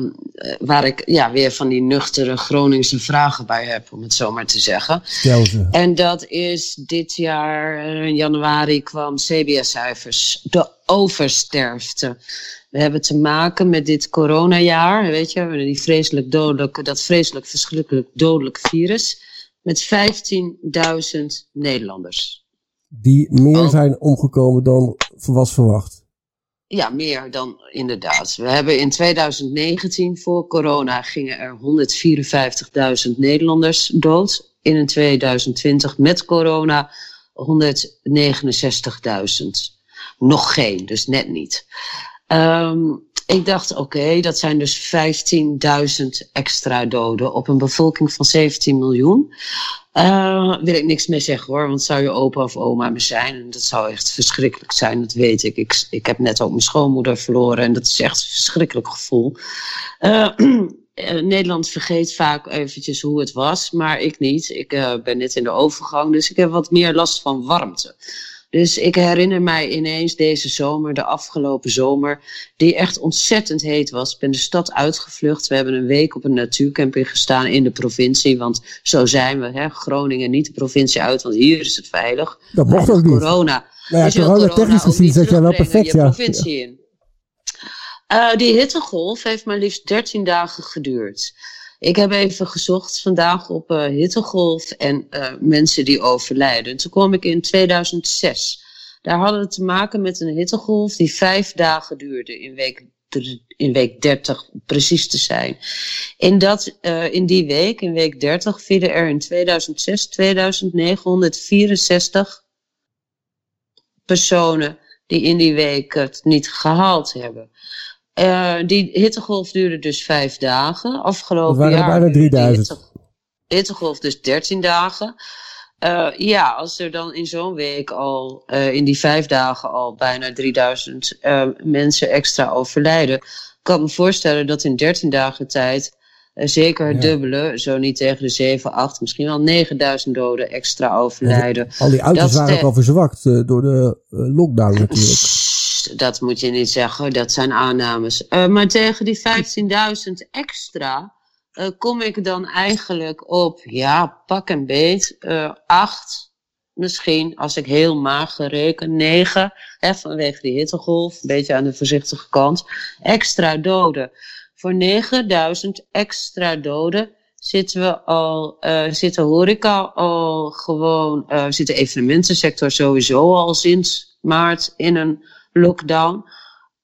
waar ik ja, weer van die nuchtere Groningse vragen bij heb, om het zo maar te zeggen. En dat is dit jaar, in januari kwam CBS-cijfers, de oversterfte. We hebben te maken met dit coronajaar, weet je, die vreselijk dodelijke, dat vreselijk verschrikkelijk dodelijke virus, met 15.000 Nederlanders. Die meer Oh. zijn omgekomen dan was verwacht. Ja, meer dan inderdaad. We hebben in 2019 voor corona gingen er 154.000 Nederlanders dood. In 2020 met corona 169.000. Nog geen, dus net niet. Ehm, ik dacht, oké, dat zijn dus 15.000 extra doden op een bevolking van 17 miljoen. Uh, wil ik niks meer zeggen hoor, want zou je opa of oma me zijn. En dat zou echt verschrikkelijk zijn, dat weet ik. ik. Ik heb net ook mijn schoonmoeder verloren en dat is echt een verschrikkelijk gevoel. Uh, <clears throat> Nederland vergeet vaak eventjes hoe het was, maar ik niet. Ik ben net in de overgang, dus ik heb wat meer last van warmte. Dus ik herinner mij ineens deze zomer, de afgelopen zomer, die echt ontzettend heet was. Ik ben de stad uitgevlucht. We hebben een week op een natuurcamping gestaan in de provincie. Want zo zijn we, hè? Groningen niet de provincie uit, want hier is het veilig. Dat mocht ook niet. Corona. Nou ja, je corona technisch gezien zat jij wel perfect, je ja. provincie in. Eh, die hittegolf heeft maar liefst 13 dagen geduurd. Ik heb even gezocht vandaag op eh, hittegolf en eh, mensen die overlijden. Toen kwam ik in 2006. Daar hadden we te maken met een hittegolf die vijf dagen duurde in week, in week 30 om precies te zijn. In, dat, eh, in die week, in week 30, vielen er in 2006 2964 personen die in die week het niet gehaald hebben. Eh, die hittegolf duurde dus vijf dagen. Afgelopen waren jaar bijna duurde die 3000. hitte- hittegolf dus 13 dagen. Eh, ja, als er dan in zo'n week al, eh, in die vijf dagen al bijna 3000 eh, mensen extra overlijden, kan ik me voorstellen dat in 13 dagen tijd zeker het Ja. dubbele, zo niet tegen de 7, 8, misschien wel 9000 doden extra overlijden. Al die auto's Dat waren ook al verzwakt door de lockdown natuurlijk. <laughs> Dat moet je niet zeggen, dat zijn aannames. Eh, maar tegen die 15.000 extra eh, kom ik dan eigenlijk op, ja, pak een beet, eh, acht, misschien, als ik heel mager reken, negen, hè, vanwege die hittegolf, een beetje aan de voorzichtige kant, extra doden. Voor 9000 extra doden zitten we al, eh zit de horeca al gewoon, eh zit de evenementensector sowieso al sinds maart in een lockdown.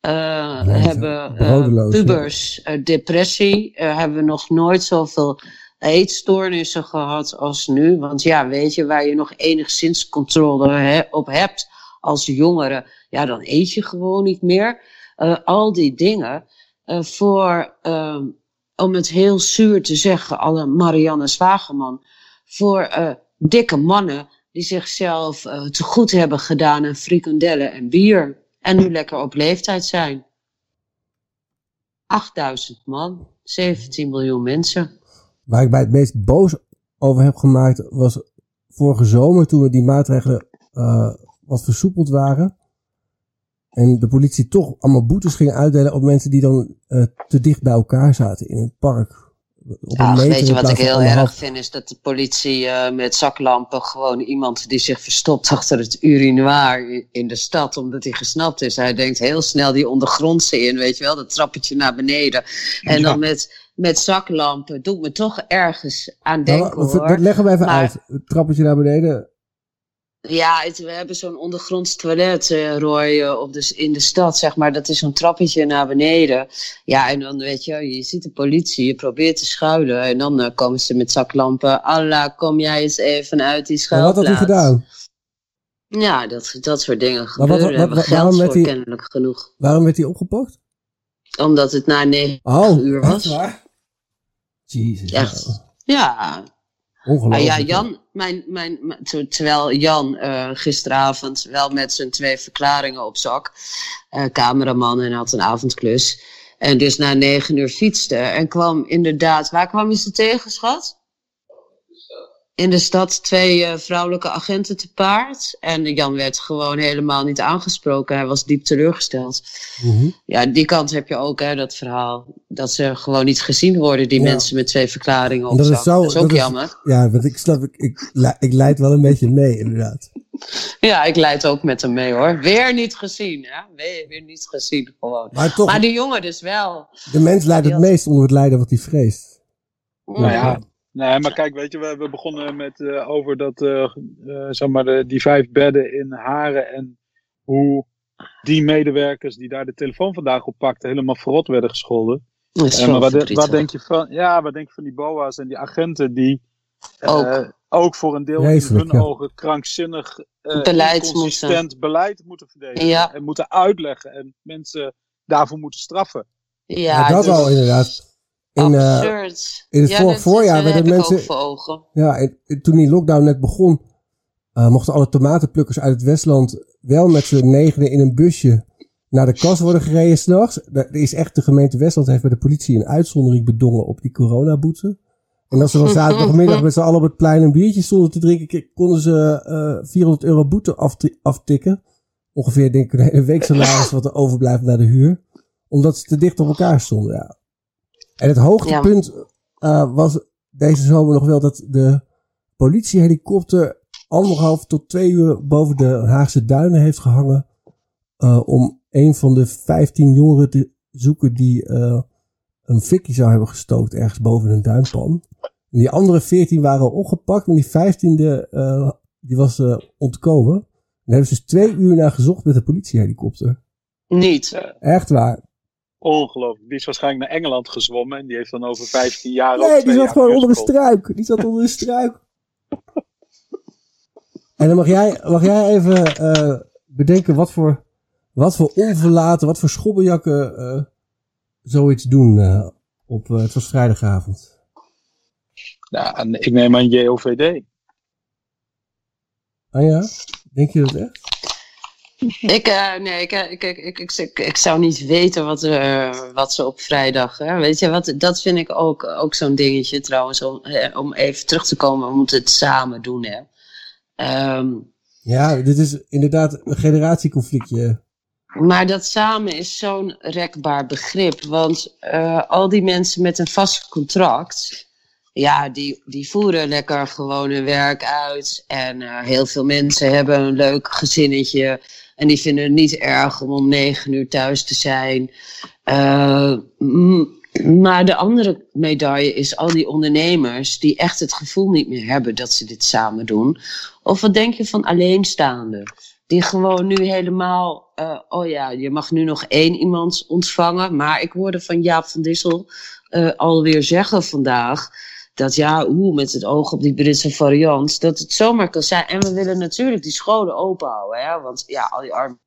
Eh hebben ja. pubers eh, depressie, hebben we nog nooit zoveel eetstoornissen gehad als nu. Want ja, weet je, waar je nog enigszins controle he- op hebt als jongere, ja, dan eet je gewoon niet meer. Al die dingen voor, ehm, om het heel zuur te zeggen, alle Marianne Zwageman, voor dikke mannen die zichzelf te goed hebben gedaan aan frikandellen en bier. En nu lekker op leeftijd zijn. 8000 man, 17 miljoen mensen. Waar ik mij het meest boos over heb gemaakt was vorige zomer toen we die maatregelen eh, wat versoepeld waren. En de politie toch allemaal boetes ging uitdelen op mensen die dan eh, te dicht bij elkaar zaten in het park. Op een Ach, meter weet je wat ik heel erg vind, is dat de politie eh, met zaklampen gewoon iemand die zich verstopt achter het urinoir in de stad, omdat hij gesnapt is. Hij denkt heel snel die ondergrondse in, weet je wel, dat trappetje naar beneden. En dan met, met zaklampen doet me toch ergens aan Nou, denken hoor. dat leggen we even Maar- uit. Het trappetje naar beneden. Ja, het- we hebben zo'n ondergronds toilet, eh, Roy, eh, op de, in de stad, zeg maar. Dat is zo'n trappetje naar beneden. Ja, en dan weet je, je ziet de politie, je probeert te schuilen. En dan eh, komen ze met zaklampen. Allah, kom jij eens even uit die Maar wat schuilplaats. had hij gedaan? Ja, dat, dat soort dingen wat- gebeuren. wat- Daar hebben we wat- waarom werd hij- kennelijk genoeg. Waarom werd hij opgepakt? Omdat het na negen Oh, uur echt was. waar? Jezus. Echt. Ja, Ongelooflijk. Ah ja, Jan, mijn, mijn, mijn- ter- terwijl Jan eh, gisteravond wel met zijn twee verklaringen op zak, eh, cameraman en had een avondklus, en dus na negen uur fietste en kwam inderdaad, waar kwam je ze tegen, schat? In de stad twee eh, vrouwelijke agenten te paard. En Jan werd gewoon helemaal niet aangesproken. Hij was diep teleurgesteld. Mhm. Ja, die kant heb je ook, hè, dat verhaal. Dat ze gewoon niet gezien worden, die Ja. mensen met twee verklaringen op dat is zo- dat is ook dat is- jammer. Ja, want ik snap, ik, ik, ik leid wel een beetje mee, inderdaad. Ja, ik leid ook met hem mee hoor. Weer niet gezien, hè? Weer, weer niet gezien gewoon. Maar toch- die jongen dus wel. De mens leidt het meest onder het lijden wat hij vreest. Nou ja, nee, maar kijk, weet je, we, we begonnen met uh, over dat, uh, uh, zeg maar, de, die vijf bedden in Haren en hoe die medewerkers die daar de telefoon vandaag op pakten helemaal verrot werden gescholden. Dat is zo maar wat, de- wat denk je van, ja, wat denk je van die BOA's en die agenten die Ook. ook, ook voor een deel in hun ja. ogen krankzinnig, uh, Beleid inconsistent beleid moeten verdedigen Ja. en moeten uitleggen en mensen daarvoor moeten straffen. Ja, Ja, dat dus al inderdaad. In, eh, absurd. in het ja, dat- voorjaar dat werden mensen- voor ogen. Ja, en, en toen die lockdown net begon, eh, mochten alle tomatenplukkers uit het Westland wel met z'n negenen in een busje naar de kas worden gereden s'nachts. Er is echt, de gemeente Westland heeft bij de politie een uitzondering bedongen op die coronaboete. En als ze dan <laughs> zaterdagmiddag met z'n allen op het plein een biertje stonden te drinken, konden ze eh 400 euro boete afti- aftikken. Ongeveer denk ik een hele week salaris <laughs> wat er overblijft naar de huur. Omdat ze te dicht op elkaar stonden, ja. En het hoogtepunt eh, was deze zomer nog wel dat de politiehelikopter anderhalf tot twee uur boven de Haagse duinen heeft gehangen. eh, om een van de 15 jongeren te zoeken die eh, een fikkie zou hebben gestookt ergens boven een duinpan. En die andere 14 waren opgepakt, maar die 15e eh, die was ontkomen. En daar hebben ze dus twee uur naar gezocht met een politiehelikopter. Niet. Echt waar. Ongelooflijk. Die is waarschijnlijk naar Engeland gezwommen en die heeft dan over 15 jaar ook Nee, die zat gewoon onder een struik. Die zat onder een struik. <laughs> En dan mag jij, mag jij even eh, bedenken wat voor, wat voor onverlaten, wat voor schobbejakken eh, zoiets doen eh, op, eh, het was vrijdagavond. En ik neem aan JOVD. Ah ja? Denk je dat echt? Ik, eh, nee, ik, eh, ik, ik, ik, ik, ik, zou niet weten wat, eh, wat ze op vrijdag. Hè. Weet je, wat, dat vind ik ook, ook zo'n dingetje trouwens. Om, om even terug te komen, we moeten het samen doen. Hè. Ehm, Ja, dit is inderdaad een generatieconflictje. maar dat samen is zo'n rekbaar begrip. Want al die mensen met een vast contract. Ja, die, die voeren lekker gewoon hun werk uit. En heel veel mensen hebben een leuk gezinnetje. En die vinden het niet erg om om negen uur thuis te zijn. Eh, maar de andere medaille is al die ondernemers die echt het gevoel niet meer hebben dat ze dit samen doen. Of wat denk je van alleenstaanden? Die gewoon nu helemaal, eh, oh ja, je mag nu nog één iemand ontvangen. Maar ik hoorde van Jaap van Dissel eh, alweer zeggen vandaag. Dat ja, oeh, met het oog op die Britse variant, dat het zomaar kan zijn. En we willen natuurlijk die scholen open houden. Hè? Want ja, al die arme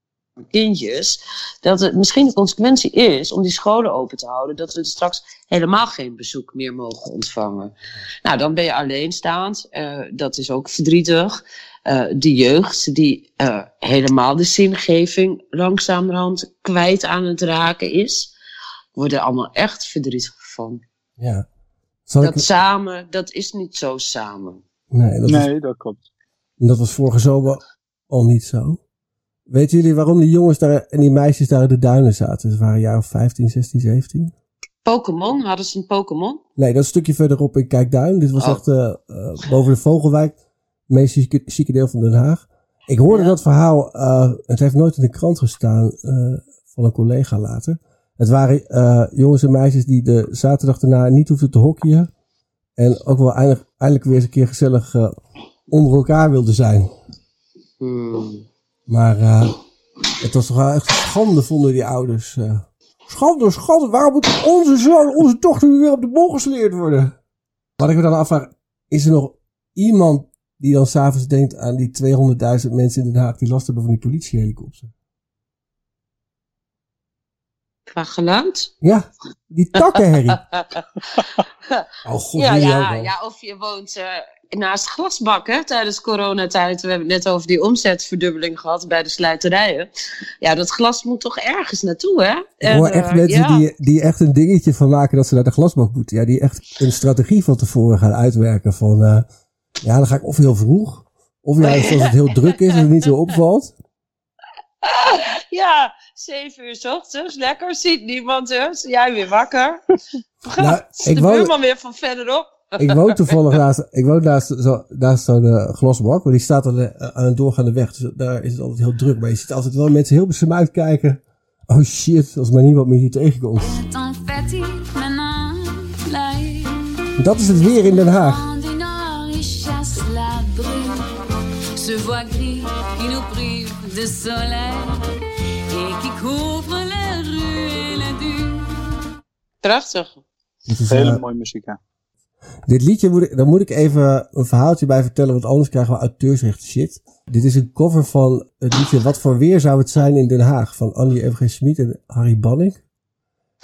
kindjes. Dat het misschien de consequentie is om die scholen open te houden. Dat we straks helemaal geen bezoek meer mogen ontvangen. Nou, dan ben je alleenstaand. eh dat is ook verdrietig. Eh de jeugd die eh, helemaal de zingeving langzamerhand kwijt aan het raken is. Worden allemaal echt verdrietig van. Ja. Zal dat ik, samen, dat is niet zo samen. nee, dat, Nee, dat klopt. Was, dat was vorige zomer al niet zo. Weten jullie waarom die jongens daar en die meisjes daar in de duinen zaten? Ze waren een jaar of 15, 16, 17. Pokémon, hadden ze een Pokémon? Nee, dat stukje verderop in Kijkduin. Dit was Oh. echt eh, eh, boven de Vogelwijk. Het meest chique deel van Den Haag. Ik hoorde dat verhaal, eh, het heeft nooit in de krant gestaan, eh, van een collega later. Het waren eh, jongens en meisjes die de zaterdag daarna niet hoefden te hockeyen. En ook wel eindelijk, eindelijk weer eens een keer gezellig eh, onder elkaar wilden zijn. Hmm. Maar eh, het was toch wel echt schande, vonden die ouders. Schande, schande, waarom moet onze zoon, onze dochter weer op de bol gesleerd worden? Wat ik me dan afvraag, is er nog iemand die dan s'avonds denkt aan die 200.000 mensen in Den Haag die last hebben van die politiehelikopter? Qua geluid? Ja, die takkenherrie. <laughs> Oh god, ja, ja, of je woont eh, naast glasbak hè, tijdens coronatijd. We hebben het net over die omzetverdubbeling gehad bij de slijterijen. Ja, dat glas moet toch ergens naartoe, hè? Ik hoor echt eh, mensen ja. die, die echt een dingetje van maken dat ze naar de glasbak moeten. Ja, die echt een strategie van tevoren gaan uitwerken van... eh, ja, dan ga ik of heel vroeg, of juist als het heel druk is en het niet zo opvalt. <laughs> Ja, zeven uur 's ochtends, lekker, ziet niemand dus. Jij weer wakker. <laughs> Nou, Is ik de woon- buurman weer van verderop. Ik woon toevallig <laughs> naast, ik woon naast, zo, naast zo'n eh, glasbak, maar die staat aan, de, aan een doorgaande weg. Dus daar is het altijd heel druk. Maar je ziet altijd wel mensen heel besmuit kijken. Oh shit, als maar niemand meer hier tegenkomt. Dat is het weer in Den Haag. Vent du nord, il chasse la brume. Ce voix gris qui nous prive de soleil et qui couvre et la dune. Prachtig. Is, Hele eh, mooie muziek, ja. Dit liedje, moet ik, daar moet ik even een verhaaltje bij vertellen, want anders krijgen we auteursrecht shit. Dit is een cover van het liedje Wat voor weer zou het zijn in Den Haag van Annie F.G. Smit en Harry Banning.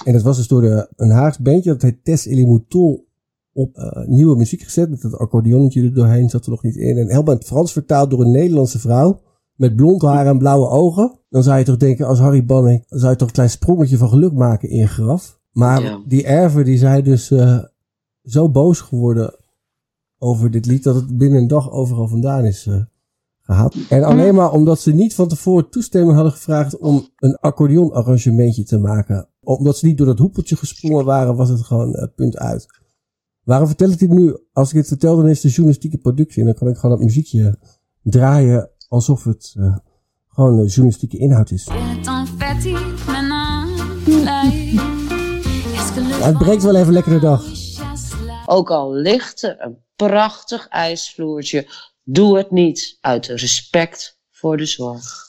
En dat was dus door de, een Haags bandje, dat heet Tess Elimouton, op eh, nieuwe muziek gezet. Met dat accordeonnetje er doorheen zat er nog niet in. En helemaal in het Frans vertaald door een Nederlandse vrouw. Met blond haar en blauwe ogen. Dan zou je toch denken, als Harry Banning, zou je toch een klein sprongetje van geluk maken in je graf. Maar Ja. die erven, die zijn dus eh, zo boos geworden over dit lied, dat het binnen een dag overal vandaan is eh, gehaald. En alleen maar omdat ze niet van tevoren toestemming hadden gevraagd om een accordeonarrangementje te maken. Omdat ze niet door dat hoepeltje gesprongen waren, was het gewoon eh, punt uit. Waarom vertel ik dit nu? Als ik dit vertel, dan is het de journalistieke productie. En dan kan ik gewoon dat muziekje draaien alsof het eh, gewoon een journalistieke inhoud is. Ja, het breekt wel even lekker de dag. Ook al ligt er een prachtig ijsvloertje, doe het niet uit respect voor de zorg.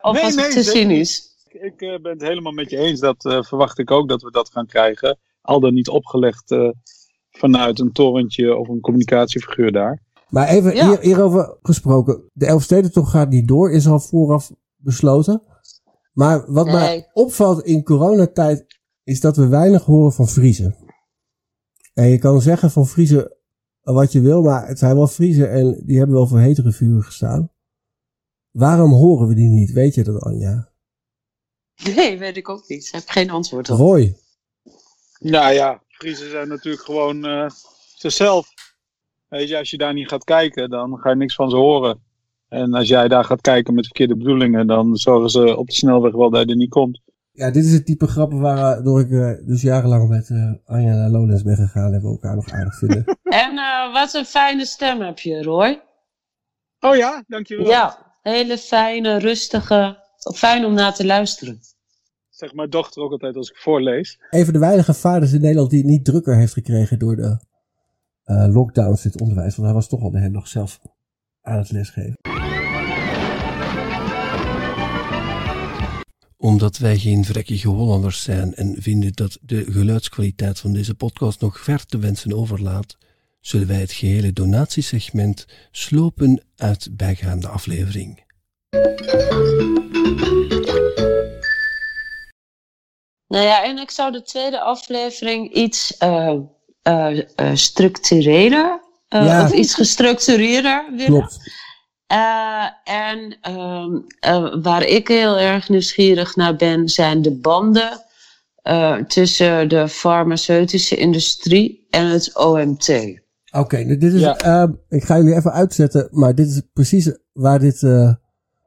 Of Nee, was nee, het te cynisch? Ik eh, ben het helemaal met je eens. Dat eh, verwacht ik ook dat we dat gaan krijgen. Al dan niet opgelegd eh, vanuit een torentje of een communicatiefiguur daar. Maar even hier, hierover gesproken. De Elfstedentocht gaat niet door, is al vooraf besloten. Maar wat mij opvalt in coronatijd is dat we weinig horen van Friese. En je kan zeggen van Friese wat je wil, maar het zijn wel Friese en die hebben wel voor hetere vuren gestaan. Waarom horen we die niet? Weet je dat, Anja? Nee, weet ik ook niet. Ik heb geen antwoord op. Roy. Nou ja, Friesen zijn natuurlijk gewoon eh, zichzelf. Weet je, als je daar niet gaat kijken, dan ga je niks van ze horen. En als jij daar gaat kijken met verkeerde bedoelingen, dan zorgen ze op de snelweg wel dat je er niet komt. Ja, dit is het type grappen waardoor ik eh, dus jarenlang met eh, Anja Lowlands ben gegaan en we elkaar nog aardig vinden. <laughs> En eh, wat een fijne stem heb je, Roy. Oh ja, dankjewel. Ja, hele fijne, rustige. Fijn om naar te luisteren. Zegt mijn dochter ook altijd als ik voorlees. een van de weinige vaders in Nederland die het niet drukker heeft gekregen door de eh, lockdowns in het onderwijs. Want hij was toch al de hele dag zelf aan het lesgeven. Omdat wij geen vrekkige Hollanders zijn en vinden dat de geluidskwaliteit van deze podcast nog ver te wensen overlaat, zullen wij het gehele donatiesegment slopen uit bijgaande aflevering. Nou ja, en ik zou de tweede aflevering iets eh eh, eh, structureler eh, Ja. of iets gestructureerder willen. Klopt. Eh, en ehm, eh, waar ik heel erg nieuwsgierig naar ben, zijn de banden eh, tussen de farmaceutische industrie en het OMT. Oké, nou, dit is. eh, ik ga jullie even uitzetten, maar dit is precies waar dit eh,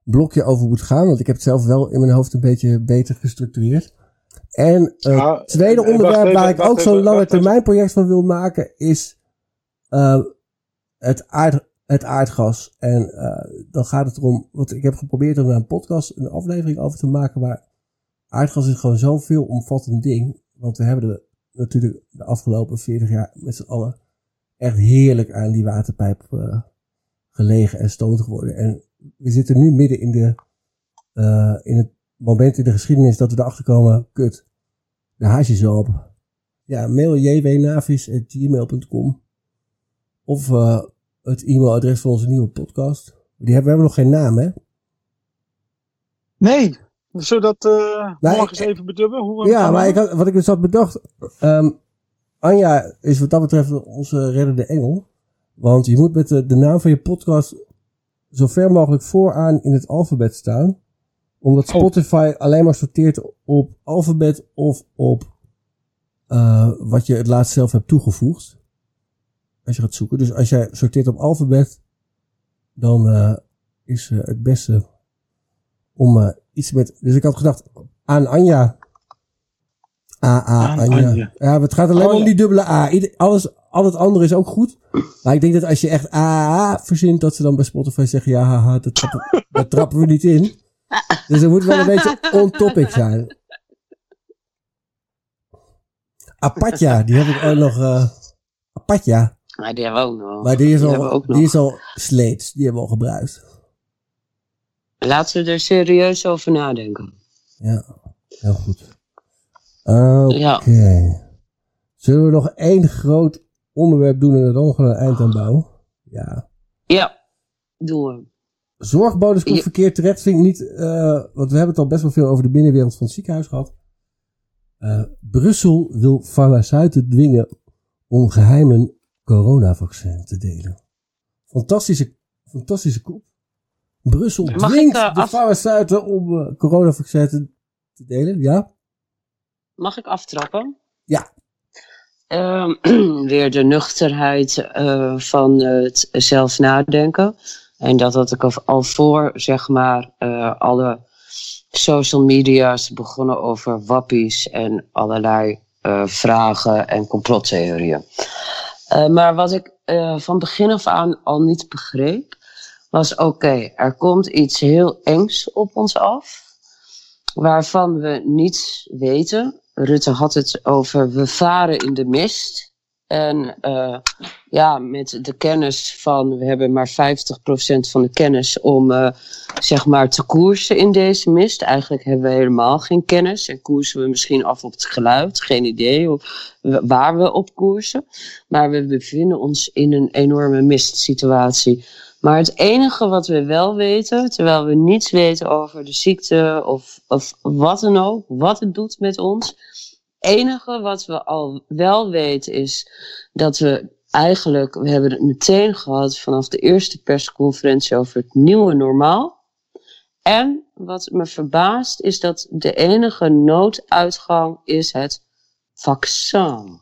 blokje over moet gaan. Want ik heb het zelf wel in mijn hoofd een beetje beter gestructureerd. En het Ja, tweede onderwerp even, waar ik ook zo'n lange termijn project van wil maken is eh, het, aard, het aardgas. En eh, dan gaat het erom, want ik heb geprobeerd om daar een podcast, een aflevering over te maken, maar aardgas is gewoon zo'n veelomvattend ding. Want we hebben er natuurlijk de afgelopen 40 jaar met z'n allen echt heerlijk aan die waterpijp eh, gelegen en stoot geworden. En we zitten nu midden in, de, eh, in het moment in de geschiedenis dat we erachter komen, kut, de haas is op. Ja, mail jwnavis.gmail.com of eh, het e-mailadres van onze nieuwe podcast. Die hebben, we hebben nog geen naam, hè? Nee, zodat eh Nee, morgen eens even bedubben hoe we Ja, maar ik had, wat ik dus had bedacht. ehm, Anja is wat dat betreft onze reddende engel. Want je moet met de, de naam van je podcast zo ver mogelijk vooraan in het alfabet staan. Omdat Spotify alleen maar sorteert op alfabet of op eh, wat je het laatst zelf hebt toegevoegd. Als je gaat zoeken. Dus als jij sorteert op alfabet, dan eh, is eh, het beste om iets met. Dus ik had gedacht aan Anja. A, A, Aan Anja. Anja. Ja, het gaat alleen Oh, maar om die dubbele A. Ieder, alles, al het andere is ook goed. Maar ik denk dat als je echt A verzint, dat ze dan bij Spotify zeggen: ja, haha, dat trappen, dat trappen we niet in. Dus er moet wel een beetje on topic zijn. Apatja, die heb ik ook nog. eh Apatja. Maar die hebben we ook nog. Maar die is, al, die is al sleets. Die hebben we al gebruikt. Laten we er serieus over nadenken. Ja, heel goed. Oké. Ja. Zullen we nog één groot onderwerp doen en er dan gewoon een eind aan bouwen? Ja. Ja, doen we. Zorgbonus komt verkeerd terecht, vind ik niet. eh, want we hebben het al best wel veel over de binnenwereld van het ziekenhuis gehad. Eh, Brussel wil farmaceuten dwingen om geheimen coronavaccin te delen. Fantastische, fantastische koep. Brussel Mag dwingt ik, eh, de af- farmaceuten om coronavaccin te, te delen. Ja? Mag ik aftrappen? Ja. Ehm, <clears throat> weer de nuchterheid van het zelf nadenken. En dat had ik al- voor, zeg maar, eh, alle social media's begonnen over wappies en allerlei eh, vragen en complottheorieën. Eh, maar wat ik van begin af aan al niet begreep, was oké, er komt iets heel engs op ons af waarvan we niets weten. Rutte had het over we varen in de mist. En ja, met de kennis van we hebben maar 50% van de kennis om eh, zeg maar te koersen in deze mist. Eigenlijk hebben we helemaal geen kennis en koersen we misschien af op het geluid. Geen idee waar we op koersen. Maar we bevinden ons in een enorme mistsituatie. Maar het enige wat we wel weten, terwijl we niets weten over de ziekte of, of wat dan ook, wat het doet met ons. Het enige wat we al wel weten is dat we eigenlijk, we hebben het meteen gehad vanaf de eerste persconferentie over het nieuwe normaal. En wat me verbaast is dat de enige nooduitgang is het vaccin.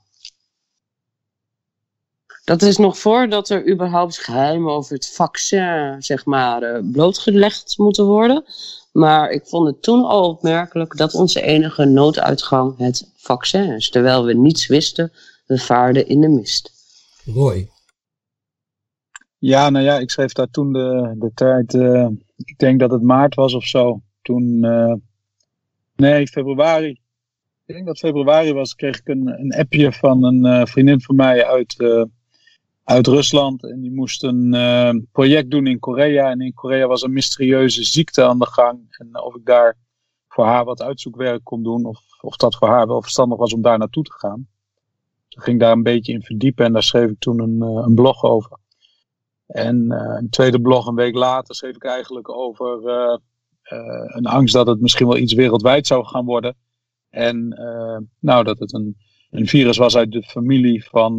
Dat is nog voordat er überhaupt geheimen over het vaccin, zeg maar, eh, blootgelegd moeten worden. Maar ik vond het toen al opmerkelijk dat onze enige nooduitgang het vaccin is. Terwijl we niets wisten, we vaarden in de mist. Roy. Ja, nou ja, ik schreef daar toen de, de tijd, eh, ik denk dat het maart was of zo. Toen, eh, nee, februari. Ik denk dat februari was, kreeg ik een, een appje van een eh, vriendin van mij uit, uit Rusland. En die moest een project doen in Korea. En in Korea was een mysterieuze ziekte aan de gang. En of ik daar voor haar wat uitzoekwerk kon doen. Of, of dat voor haar wel verstandig was om daar naartoe te gaan. Toen ging ik daar een beetje in verdiepen. En daar schreef ik toen een, eh, een blog over. En eh, een tweede blog een week later schreef ik eigenlijk over eh, een angst dat het misschien wel iets wereldwijd zou gaan worden. En nou, dat het een, een virus was uit de familie van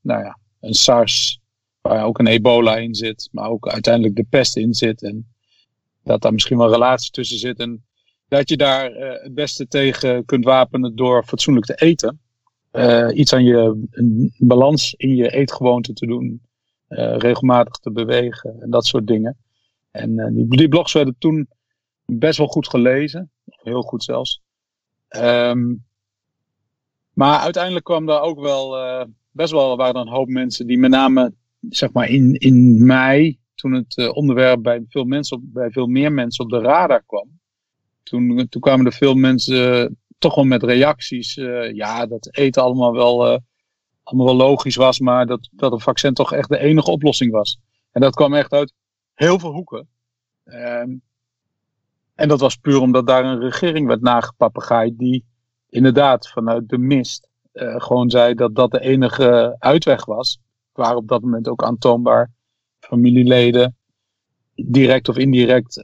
nou ja, een SARS, waar ook een ebola in zit, maar ook uiteindelijk de pest in zit. En dat daar misschien wel een relatie tussen zit. En dat je daar het beste tegen kunt wapenen door fatsoenlijk te eten. Eh, iets aan je balans in je eetgewoonte te doen. eh, regelmatig te bewegen en dat soort dingen. En eh, die, blogs werden toen best wel goed gelezen. Heel goed zelfs. Ehm, maar uiteindelijk kwam daar ook wel best wel waren een hoop mensen die met name zeg maar in, in mei, toen het onderwerp bij veel, mensen bij veel meer mensen op de radar kwam. Toen, toen kwamen er veel mensen toch wel met reacties. eh, ja, dat eten allemaal wel, eh, allemaal wel logisch was, maar dat, dat een vaccin toch echt de enige oplossing was. En dat kwam echt uit heel veel hoeken. Ehm, en dat was puur omdat daar een regering werd nagepapegaaid die inderdaad vanuit de mist eh, gewoon zei dat dat de enige uitweg was. Waren op dat moment ook aantoonbaar familieleden direct of indirect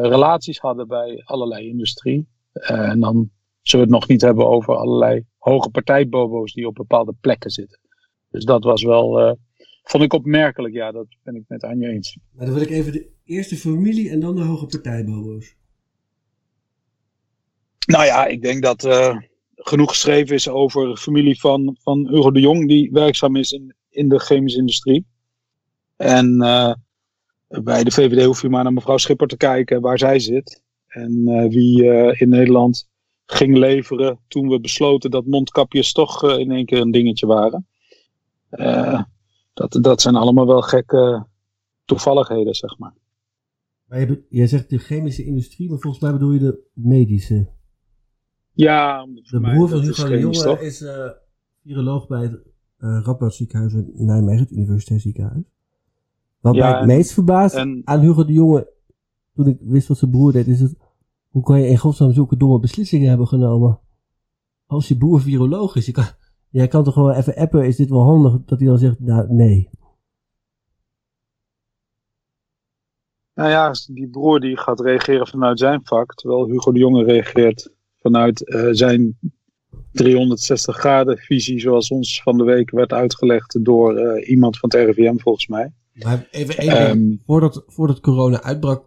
relaties hadden bij allerlei industrie. En dan zullen we het nog niet hebben over allerlei hoge partijbobo's die op bepaalde plekken zitten. Dus dat was wel, eh, vond ik opmerkelijk. Ja, dat ben ik met Anja eens. Maar dan wil ik even de eerste familie en dan de hoge partijbobo's. Nou ja, ik denk dat eh, genoeg geschreven is over de familie van, van Euro de Jong, die werkzaam is in, in de chemische industrie. En eh, bij de VVD hoef je maar naar mevrouw Schipper te kijken waar zij zit. En wie in Nederland ging leveren toen we besloten dat mondkapjes toch eh, in één keer een dingetje waren. Eh, dat, dat zijn allemaal wel gekke toevalligheden, zeg maar. Jij zegt de chemische industrie, maar volgens mij bedoel je de medische. Ja, De broer van Hugo de Jonge is eh, viroloog bij het uh, Radboud ziekenhuis in Nijmegen, het universiteitsziekenhuis. Wat Ja, mij het meest verbaast en- aan Hugo de Jonge, toen ik wist wat zijn broer deed, is het, hoe kan je in godsnaam zulke domme beslissingen hebben genomen? Als je broer viroloog is, je kan, Jij kan toch gewoon even appen, is dit wel handig? Dat hij dan zegt, nou, nee. Nou ja, die broer die gaat reageren vanuit zijn vak, terwijl Hugo de Jonge reageert vanuit eh, zijn 360 graden visie, zoals ons van de week werd uitgelegd door eh, iemand van het RIVM volgens mij. Maar even één ding. Ehm, voordat, voordat corona uitbrak,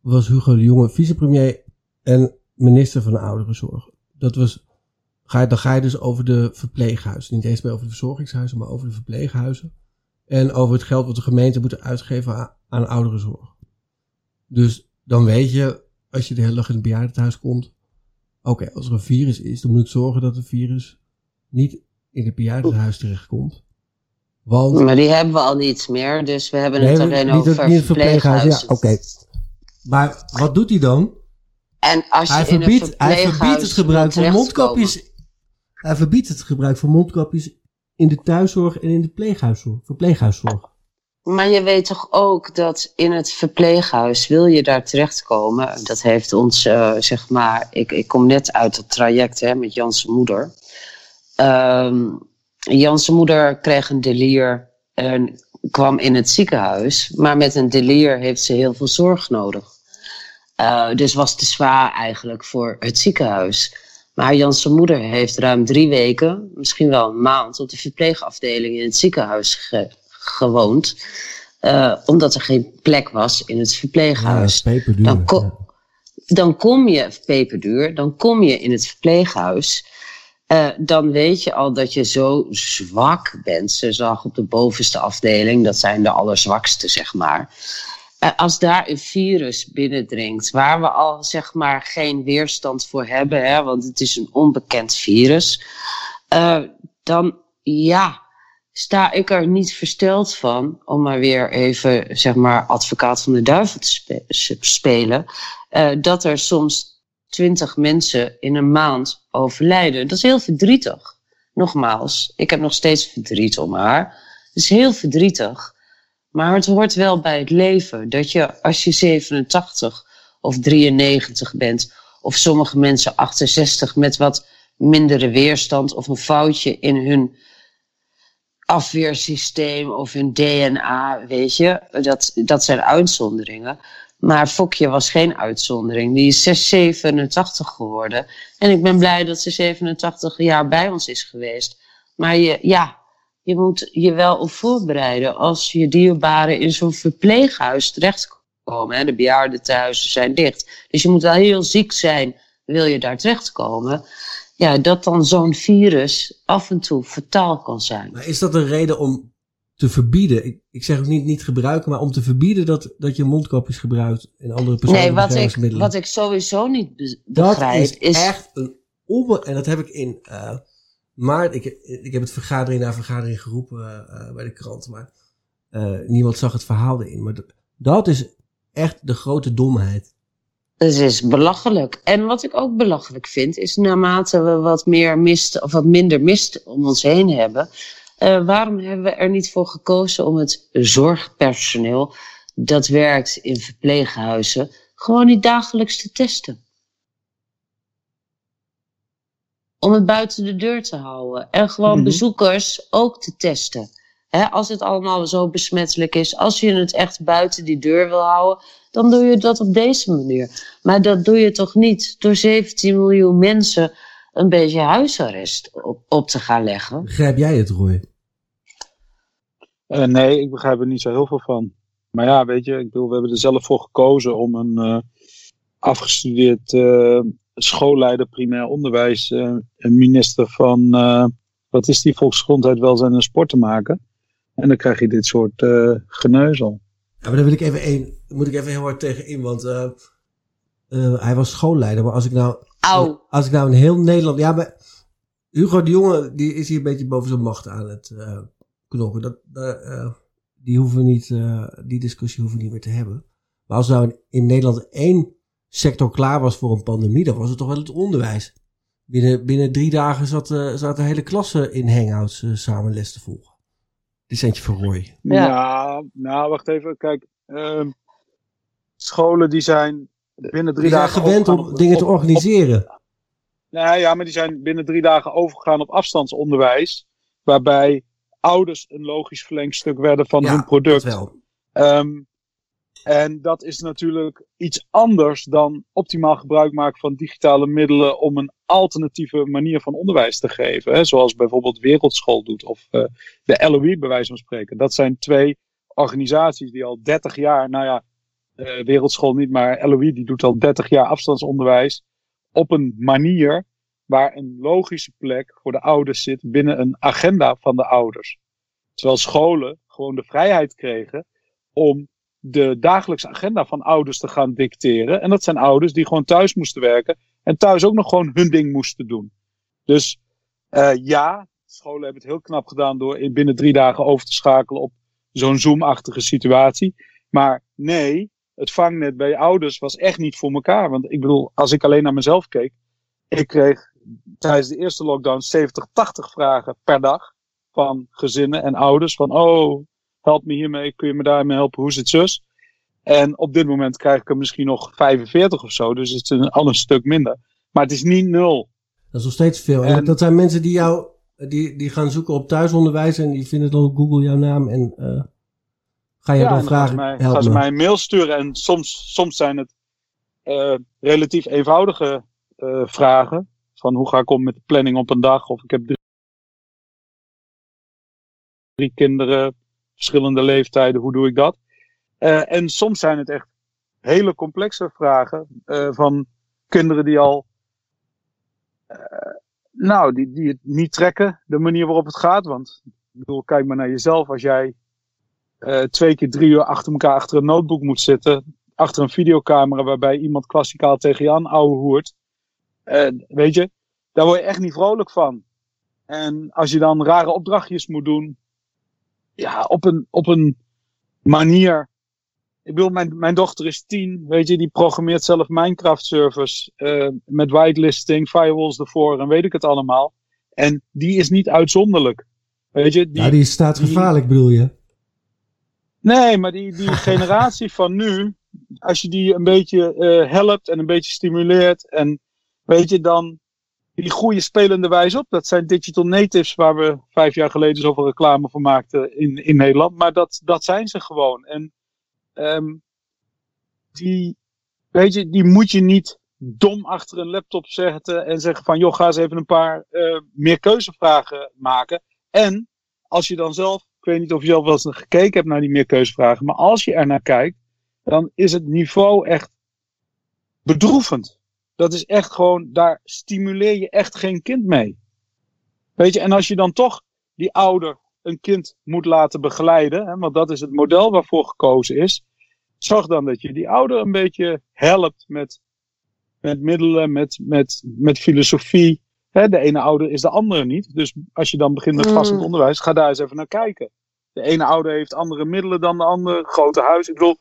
was Hugo de Jonge vicepremier en minister van de ouderenzorg. Dat was, ga dan ga je dus over de verpleeghuizen. Niet eens meer over de verzorgingshuizen, maar over de verpleeghuizen. En over het geld wat de gemeente moet uitgeven aan, aan ouderenzorg. Dus dan weet je, als je de hele dag in het bejaardentehuis komt. Oké, als er een virus is, dan moet ik zorgen dat het virus niet in het bejaardentehuis terechtkomt. Want Maar die hebben we al niet meer, dus we hebben het alleen niet over niet verpleeghuizen. Ja, oké. Maar wat doet hij dan? En als je Hij in een verbiedt, hij verbiedt het gebruik van mondkapjes. Hij verbiedt het gebruik van mondkapjes in de thuiszorg en in de pleeghuiszorg, verpleeghuiszorg. Maar je weet toch ook dat in het verpleeghuis, wil je daar terechtkomen, dat heeft ons, eh, zeg maar, ik, ik kom net uit het traject hè, met Jans' moeder. Ehm Jans' moeder kreeg een delier en kwam in het ziekenhuis, maar met een delier heeft ze heel veel zorg nodig. Eh, dus was te zwaar eigenlijk voor het ziekenhuis. Maar Jans' moeder heeft ruim drie weken, misschien wel een maand, op de verpleegafdeling in het ziekenhuis ge- gewoond. eh, omdat er geen plek was in het verpleeghuis. Ja, peperduur. Dan, ko- dan kom je, peperduur, dan kom je in het verpleeghuis. Eh, dan weet je al dat je zo zwak bent. Ze zag op de bovenste afdeling, dat zijn de allerzwakste, zeg maar. Eh, als daar een virus binnendringt, waar we al zeg maar geen weerstand voor hebben, hè, want het is een onbekend virus, eh, dan ja, sta ik er niet versteld van, om maar weer even zeg maar advocaat van de duivel te spe- spelen, dat er soms twintig mensen in een maand overlijden. Dat is heel verdrietig. Nogmaals, ik heb nog steeds verdriet om haar. Het is heel verdrietig. Maar het hoort wel bij het leven. Dat je als je 87 of 93 bent, of sommige mensen 68 met wat mindere weerstand of een foutje in hun afweersysteem of hun DNA, weet je, dat, dat zijn uitzonderingen. Maar Fokje was geen uitzondering. Die is 6, 87 geworden. En ik ben blij dat ze 87 jaar bij ons is geweest. Maar je, ja, je moet je wel op voorbereiden als je dierbaren in zo'n verpleeghuis terechtkomen. Hè. De bejaardentehuizen zijn dicht. Dus je moet wel heel ziek zijn, wil je daar terechtkomen. Ja, dat dan zo'n virus af en toe fataal kan zijn. Maar is dat een reden om te verbieden? Ik, ik zeg ook niet, niet gebruiken, maar om te verbieden dat, dat je mondkapjes gebruikt en andere Nee, persoonlijke wat ik, wat ik sowieso niet be- dat begrijp is, is... echt een onbe... En dat heb ik in eh, maart... Ik, ik heb het vergadering na vergadering geroepen eh, bij de krant, maar eh, niemand zag het verhaal erin. Maar dat, dat is echt de grote domheid. Het is belachelijk. En wat ik ook belachelijk vind, is naarmate we wat meer mist of wat minder mist om ons heen hebben, eh, waarom hebben we er niet voor gekozen om het zorgpersoneel dat werkt in verpleeghuizen gewoon niet dagelijks te testen? Om het buiten de deur te houden en gewoon Mhm. bezoekers ook te testen. Als het allemaal zo besmettelijk is, als je het echt buiten die deur wil houden, dan doe je dat op deze manier. Maar dat doe je toch niet door 17 miljoen mensen een beetje huisarrest op, op te gaan leggen. Begrijp jij het, Roy? Eh, nee, ik begrijp er niet zo heel veel van. Maar ja, weet je, ik bedoel, we hebben er zelf voor gekozen om een eh, afgestudeerd eh, schoolleider primair onderwijs, eh, een minister van, eh, wat is die, volksgezondheid, welzijn en sport te maken. En dan krijg je dit soort eh geneuzel. Ja, maar daar wil ik even één, moet ik even heel hard tegen in, want eh, eh, hij was schoolleider. Maar als ik nou, Au. als ik nou in heel Nederland, ja, maar Hugo de Jonge, die is hier een beetje boven zijn macht aan het eh, knokken. Dat, dat, eh, die hoeven we niet, eh, die discussie hoeven we niet meer te hebben. Maar als nou in, Nederland één sector klaar was voor een pandemie, dan was het toch wel het onderwijs. Binnen, binnen drie dagen zat, eh, zat de hele klasse in hangouts samen les te volgen. Dit is eentje voor Roy. Ja, nou, wacht even. Kijk, ehm, scholen die zijn binnen drie Die zijn dagen gewend om dingen te op- organiseren. Nou ja, maar die zijn binnen drie dagen overgegaan op afstandsonderwijs. Waarbij ouders een logisch verlengstuk werden van Ja, hun product. dat wel. Ehm, en dat is natuurlijk iets anders dan optimaal gebruik maken van digitale middelen om een alternatieve manier van onderwijs te geven. Hè? Zoals bijvoorbeeld Wereldschool doet of eh, de LOE bij wijze van spreken. Dat zijn twee organisaties die al 30 jaar, nou ja, eh, Wereldschool niet, maar LOE die doet al 30 jaar afstandsonderwijs op een manier waar een logische plek voor de ouders zit binnen een agenda van de ouders. Terwijl scholen gewoon de vrijheid kregen om de dagelijkse agenda van ouders te gaan dicteren. En dat zijn ouders die gewoon thuis moesten werken en thuis ook nog gewoon hun ding moesten doen. Dus eh, ja, scholen hebben het heel knap gedaan door in binnen drie dagen over te schakelen op zo'n Zoom-achtige situatie. Maar nee, het vangnet bij ouders was echt niet voor elkaar. Want ik bedoel, als ik alleen naar mezelf keek, ik kreeg tijdens de eerste lockdown 70, 80 vragen per dag van gezinnen en ouders. Van, oh, help me hiermee, kun je me daarmee helpen, hoe is het zus? En op dit moment krijg ik er misschien nog 45 of zo, dus het is een, al een stuk minder. Maar het is niet nul. Dat is nog steeds veel. En, En- dat zijn mensen die jou, die, die gaan zoeken op thuisonderwijs en die vinden dan op Google jouw naam en eh ga je Ja, dan en dan gaan ze vragen, mij, gaan ze mij een mail sturen. En soms, soms zijn het eh, relatief eenvoudige eh, vragen. Van hoe ga ik om met de planning op een dag? Of ik heb drie, drie kinderen, verschillende leeftijden, hoe doe ik dat? Eh, en soms zijn het echt hele complexe vragen van kinderen die al, nou, die, die het niet trekken, de manier waarop het gaat. Want ik bedoel, kijk maar naar jezelf. Als jij eh, twee keer drie uur achter elkaar achter een notebook moet zitten. Achter een videocamera waarbij iemand klassikaal tegen je aan ouwe hoert. Eh, weet je, daar word je echt niet vrolijk van. En als je dan rare opdrachtjes moet doen. Ja, op een, op een manier. Ik bedoel, mijn, mijn dochter is tien. Weet je, die programmeert zelf Minecraft servers. eh, met whitelisting, firewalls ervoor en weet ik het allemaal. En die is niet uitzonderlijk. Weet je, die, ja, die staat die- gevaarlijk bedoel je. Nee, maar die, die <laughs> generatie van nu, als je die een beetje eh, helpt en een beetje stimuleert en weet je dan, die groeien spelende wijze op. Dat zijn digital natives waar we vijf jaar geleden zoveel reclame voor maakten in, in Nederland. Maar dat, dat zijn ze gewoon. En ehm, die, weet je, die moet je niet dom achter een laptop zetten en zeggen van, joh, ga eens even een paar eh, meer keuzevragen maken. En als je dan zelf, ik weet niet of je zelf wel eens gekeken hebt naar die meer keuzevragen, maar als je er naar kijkt, dan is het niveau echt bedroevend. Dat is echt gewoon, daar stimuleer je echt geen kind mee. Weet je, en als je dan toch die ouder een kind moet laten begeleiden, hè, want dat is het model waarvoor gekozen is, zorg dan dat je die ouder een beetje helpt met, met middelen, met, met, met filosofie. Hè, de ene ouder is de andere niet. Dus als je dan begint met vastend onderwijs, ga daar eens even naar kijken. De ene ouder heeft andere middelen dan de andere, grote huis. Ik bedoel,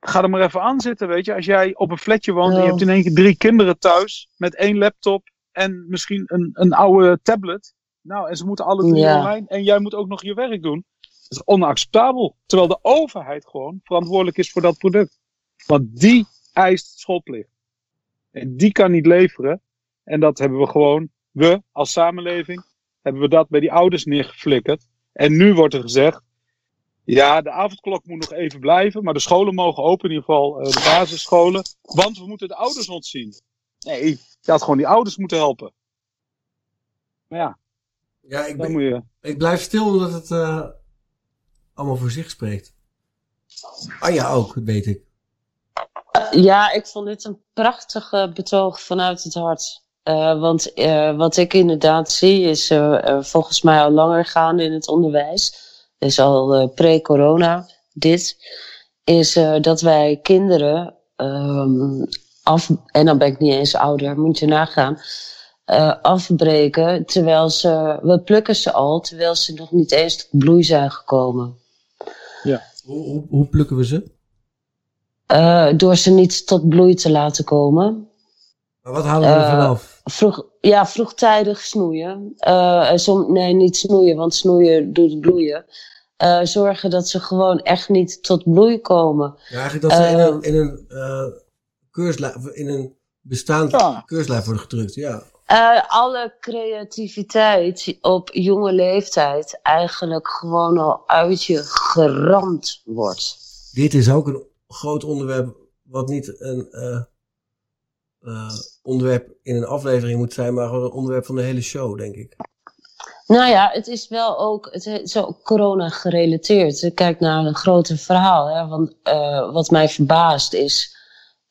ga er maar even aan zitten, weet je. Als jij op een flatje woont en je hebt in één keer drie kinderen thuis met één laptop en misschien een, een oude tablet. Nou, en ze moeten alle drie Ja. online en jij moet ook nog je werk doen. Dat is onacceptabel. Terwijl de overheid gewoon verantwoordelijk is voor dat product. Want die eist schoolplicht. En die kan niet leveren. En dat hebben we gewoon, we als samenleving, hebben we dat bij die ouders neergeflikkerd. En nu wordt er gezegd, ja, de avondklok moet nog even blijven, maar de scholen mogen open, in ieder geval eh, de basisscholen, want we moeten de ouders ontzien. Nee, je had gewoon die ouders moeten helpen. Maar ja, Ja, ik, ben, moet je... ik blijf stil omdat het eh, allemaal voor zich spreekt. Anja ook, dat weet ik. Ja, ik vond dit een prachtig betoog vanuit het hart. Eh, want eh, wat ik inderdaad zie is eh, volgens mij al langer gaande in het onderwijs. Dus al eh, pre-corona dit. Is eh, dat wij kinderen ehm, af... En dan ben ik niet eens ouder, moet je nagaan. eh, afbreken terwijl ze... We plukken ze al terwijl ze nog niet eens tot bloei zijn gekomen. Ja. Hoe, hoe, hoe plukken we ze? Eh, door ze niet tot bloei te laten komen. Maar wat halen we er Eh, vanaf? Vroeg, ja, vroegtijdig snoeien. Eh, som, nee, niet snoeien, want snoeien doet bloeien. Eh, zorgen dat ze gewoon echt niet tot bloei komen. Ja, eigenlijk dat ze in een, in een in een bestaande keurslijn worden gedrukt. Ja. Alle creativiteit op jonge leeftijd eigenlijk gewoon al uit je geramd wordt. Dit is ook een groot onderwerp wat niet een eh, onderwerp in een aflevering moet zijn, maar gewoon een onderwerp van de hele show, denk ik. Nou ja, het is wel ook, het is ook corona gerelateerd. Kijk naar een groter verhaal. Hè? Want uh, wat mij verbaast is,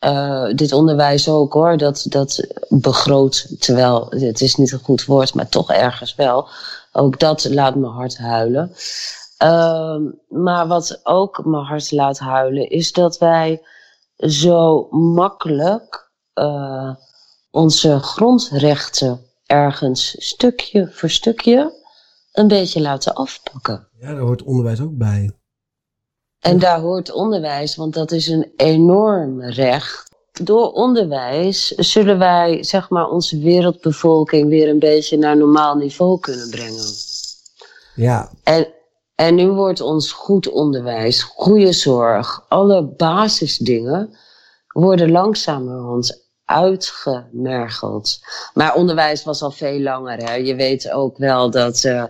uh, dit onderwijs ook hoor, dat, dat begroot, terwijl het is niet een goed woord, maar toch ergens wel. Ook dat laat me hard huilen. Uh, maar wat ook me hard laat huilen, is dat wij zo makkelijk uh, onze grondrechten ergens stukje voor stukje een beetje laten afpakken. Ja, daar hoort onderwijs ook bij. En daar hoort onderwijs, want dat is een enorm recht. Door onderwijs zullen wij, zeg maar, onze wereldbevolking weer een beetje naar normaal niveau kunnen brengen. Ja. En, en nu wordt ons goed onderwijs, goede zorg, alle basisdingen worden langzamerhand uitgemergeld. Maar onderwijs was al veel langer. Hè? Je weet ook wel dat uh,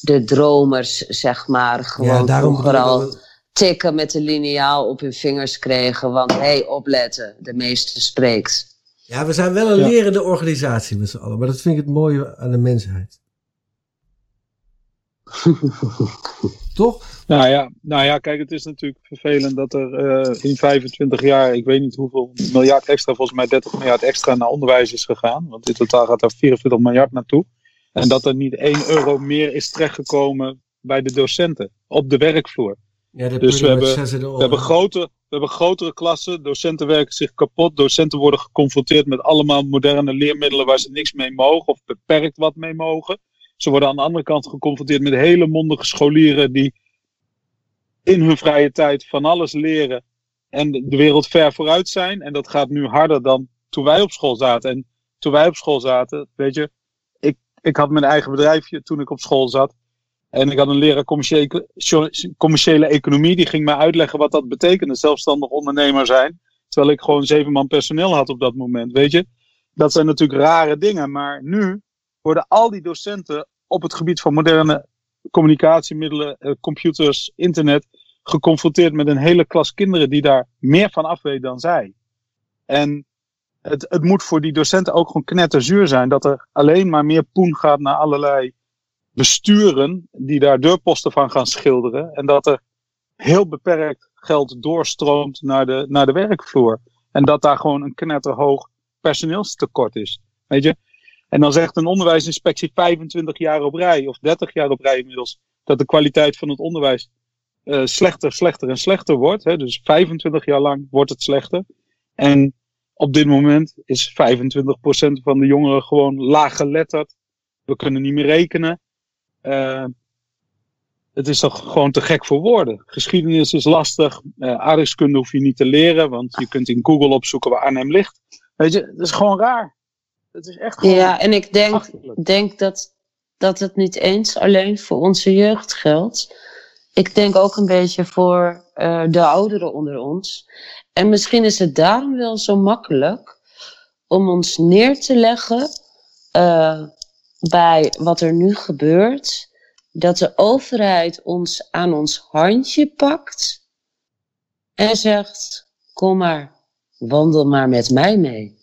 de dromers, zeg maar, gewoon Ja, daarom vroeger al bedoelen tikken met de liniaal op hun vingers kregen. Want hé, hey, opletten, de meester spreekt. Ja, we zijn wel een Ja. lerende organisatie met z'n allen. Maar dat vind ik het mooie aan de mensheid. <laughs> Toch? Nou ja, nou ja, kijk, het is natuurlijk vervelend dat er eh, in 25 jaar, ik weet niet hoeveel miljard extra, volgens mij 30 miljard extra naar onderwijs is gegaan. Want in totaal gaat er 44 miljard naartoe. En dat er niet 1 euro meer is terechtgekomen bij de docenten op de werkvloer. Ja, Dus we hebben, we, hebben grote, we hebben grotere klassen, docenten werken zich kapot, docenten worden geconfronteerd met allemaal moderne leermiddelen waar ze niks mee mogen of beperkt wat mee mogen. Ze worden aan de andere kant geconfronteerd met hele mondige scholieren die in hun vrije tijd van alles leren en de wereld ver vooruit zijn. En dat gaat nu harder dan toen wij op school zaten. En toen wij op school zaten, weet je, ik, ik had mijn eigen bedrijfje toen ik op school zat. En ik had een leraar commerciële, commerciële economie, die ging mij uitleggen wat dat betekende, zelfstandig ondernemer zijn. Terwijl ik gewoon zeven man personeel had op dat moment, weet je. Dat zijn natuurlijk rare dingen, maar nu worden al die docenten op het gebied van moderne communicatiemiddelen, eh, computers, internet, geconfronteerd met een hele klas kinderen die daar meer van af weet dan zij. En het, het moet voor die docenten ook gewoon knetterzuur zijn dat er alleen maar meer poen gaat naar allerlei besturen die daar deurposten van gaan schilderen. En dat er heel beperkt geld doorstroomt naar de, naar de werkvloer. En dat daar gewoon een knetterhoog personeelstekort is. Weet je? En dan zegt een onderwijsinspectie 25 jaar op rij, of 30 jaar op rij inmiddels, dat de kwaliteit van het onderwijs uh, slechter, slechter en slechter wordt. Hè? Dus 25 jaar lang wordt het slechter. En op dit moment is 25% van de jongeren gewoon laag geletterd. We kunnen niet meer rekenen. Uh, het is toch gewoon te gek voor woorden. Geschiedenis is lastig. Uh, aardrijkskunde hoef je niet te leren, want je kunt in Google opzoeken waar Arnhem ligt. Weet je, dat is gewoon raar. Het is echt gewoon Ja, en ik denk, denk dat, dat het niet eens alleen voor onze jeugd geldt. Ik denk ook een beetje voor uh, de ouderen onder ons. En misschien is het daarom wel zo makkelijk om ons neer te leggen uh, bij wat er nu gebeurt. Dat de overheid ons aan ons handje pakt en zegt: Kom maar, wandel maar met mij mee.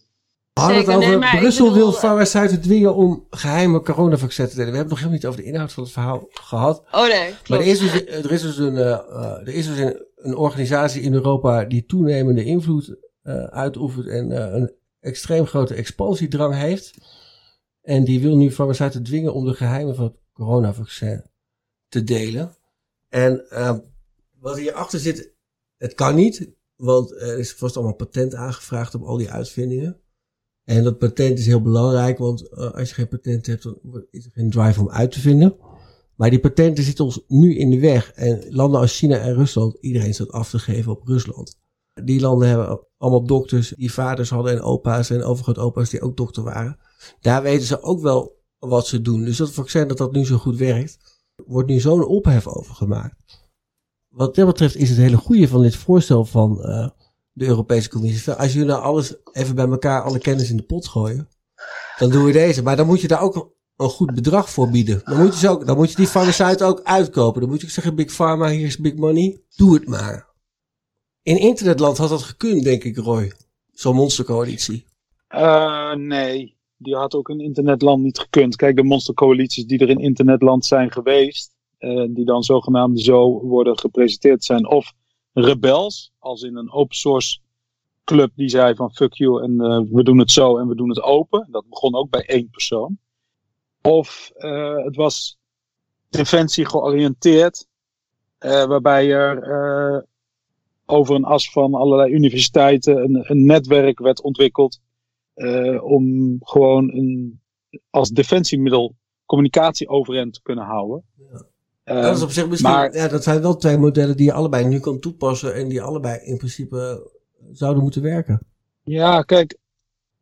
Hadden het over nee, Brussel bedoel, wil farmaceuten dwingen om geheime coronavaccins te delen. We hebben het nog helemaal niet over de inhoud van het verhaal gehad. Oh nee, klopt. Maar er is dus, er is dus, een, uh, er is dus een, een, organisatie in Europa die toenemende invloed uh, uitoefent en uh, een extreem grote expansiedrang heeft. En die wil nu farmaceuten dwingen om de geheimen van het coronavaccin te delen. En uh, wat hierachter zit, het kan niet, want er is vast allemaal patent aangevraagd op al die uitvindingen. En dat patent is heel belangrijk, want uh, als je geen patent hebt, dan is er geen drive om uit te vinden. Maar die patenten zitten ons nu in de weg. En landen als China en Rusland, iedereen staat af te geven op Rusland. Die landen hebben allemaal dokters die vaders hadden en opa's en overgrootopa's die ook dokter waren. Daar weten ze ook wel wat ze doen. Dus dat vaccin dat dat nu zo goed werkt, wordt nu zo'n ophef over gemaakt. Wat dat betreft is het hele goede van dit voorstel van uh, de Europese Commissie. Als jullie nou alles even bij elkaar, alle kennis in de pot gooien, dan doen we deze. Maar dan moet je daar ook een goed bedrag voor bieden. Dan moet je, ook, dan moet je die farmaceuten ook uitkopen. Dan moet je zeggen, Big Pharma, hier is big money. Doe het maar. In internetland had dat gekund, denk ik, Roy. Zo'n monstercoalitie. Uh, nee, die had ook in internetland niet gekund. Kijk, de monstercoalities die er in internetland zijn geweest, uh, die dan zogenaamd zo worden gepresenteerd, zijn of rebels, als in een open source club die zei van fuck you en uh, we doen het zo en we doen het open. Dat begon ook bij één persoon. Of uh, het was defensie georiënteerd, uh, waarbij er over een as van allerlei universiteiten een, een netwerk werd ontwikkeld om gewoon een, als defensiemiddel communicatie overeind te kunnen houden. Ja. Uh, dat is op zich misschien, maar, ja, dat zijn wel twee modellen die je allebei nu kan toepassen en die allebei in principe zouden moeten werken. Ja, kijk,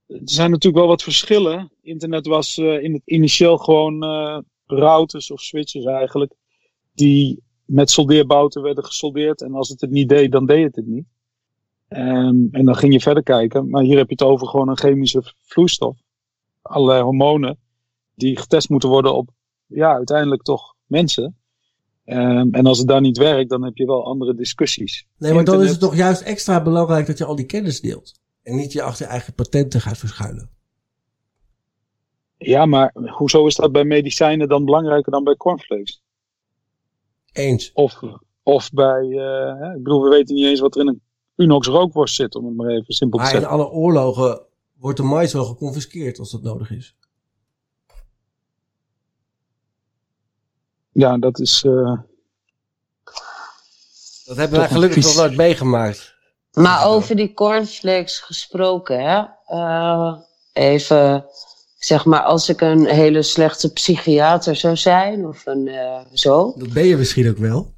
er zijn natuurlijk wel wat verschillen. Internet was uh, in het initieel gewoon uh, routers of switches eigenlijk, die met soldeerbouten werden gesoldeerd. En als het het niet deed, dan deed het het niet. Um, en dan ging je verder kijken. Maar hier heb je het over gewoon een chemische vloeistof. Allerlei hormonen die getest moeten worden op, ja, uiteindelijk toch mensen. Um, en als het daar niet werkt, dan heb je wel andere discussies. Nee, maar Internet... dan is het toch juist extra belangrijk dat je al die kennis deelt. En niet je achter je eigen patenten gaat verschuilen. Ja, maar hoezo is dat bij medicijnen dan belangrijker dan bij cornflakes? Eens. Of, of bij, uh, ik bedoel, we weten niet eens wat er in een Unox rookworst zit, om het maar even simpel te maar zeggen. in alle oorlogen wordt de mais wel geconfiskeerd als dat nodig is. Ja, dat is. Uh, dat hebben wij gelukkig nog nooit meegemaakt. Maar over die cornflakes gesproken, hè? Uh, even, zeg maar, als ik een hele slechte psychiater zou zijn, of een uh, zo. Dat ben je misschien ook wel.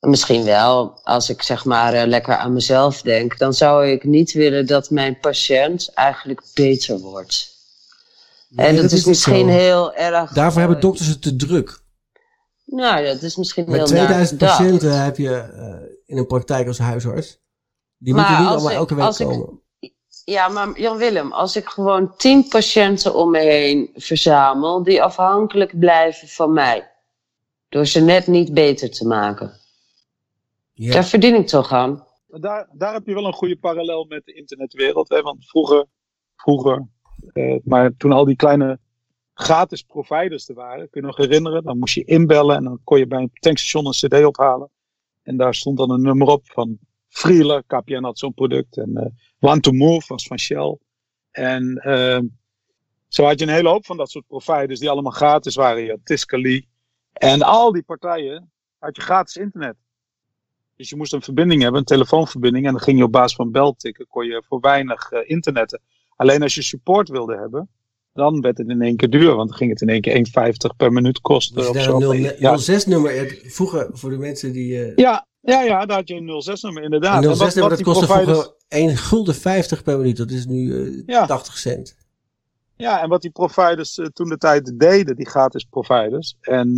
Misschien wel. Als ik zeg maar uh, lekker aan mezelf denk, dan zou ik niet willen dat mijn patiënt eigenlijk beter wordt. Nee, en dat, dat is, is misschien heel erg. Daarvoor hebben dokters het te druk. Nou, dat is misschien Met heel 2000 patiënten dat. heb je uh, in een praktijk als huisarts. Die maar moeten niet allemaal ik, elke week komen. Ik, ja, maar Jan Willem, als ik gewoon 10 patiënten om me heen verzamel die afhankelijk blijven van mij, door ze net niet beter te maken, ja. daar verdien ik toch aan. Daar, daar heb je wel een goede parallel met de internetwereld. Hè? Want vroeger, vroeger uh, maar toen al die kleine gratis providers er waren. Kun je nog herinneren? Dan moest je inbellen en dan kon je bij een tankstation een cd ophalen. En daar stond dan een nummer op van Freeler. KPN had zo'n product. En uh, One to Move was van Shell. En uh, zo had je een hele hoop van dat soort providers die allemaal gratis waren. Je had Tiscali. En al die partijen had je gratis internet. Dus je moest een verbinding hebben, een telefoonverbinding. En dan ging je op basis van beltikken, kon je voor weinig uh, internetten. Alleen als je support wilde hebben, dan werd het in één keer duur, want dan ging het in één keer 1,50 per minuut kosten. Dus of zo. Een 06-nummer, vroeger voor de mensen die... Uh... Ja, ja, ja, daar had je een 06-nummer inderdaad. Een 06-nummer, dat kostte providers... vroeger 1 gulden 50 per minuut, dat is nu uh, ja. 80 cent. Ja, en wat die providers uh, toen de tijd deden, die gratis providers. En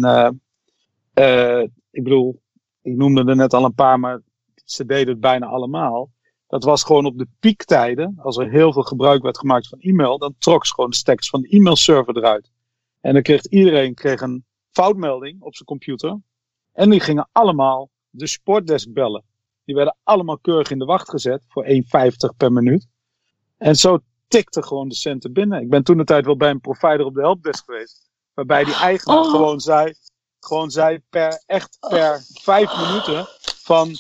ik bedoel, ik noemde er net al een paar, maar ze deden het bijna allemaal. Dat was gewoon op de piektijden. Als er heel veel gebruik werd gemaakt van e-mail, dan trok ze gewoon de stacks van de e-mailserver eruit. En dan kreeg iedereen kreeg een foutmelding op zijn computer. En die gingen allemaal de supportdesk bellen. Die werden allemaal keurig in de wacht gezet voor 1,50 per minuut. En zo tikte gewoon de centen binnen. Ik ben toen de tijd wel bij een provider op de helpdesk geweest. Waarbij die eigenaar oh. gewoon zei, gewoon zei per, echt per vijf minuten van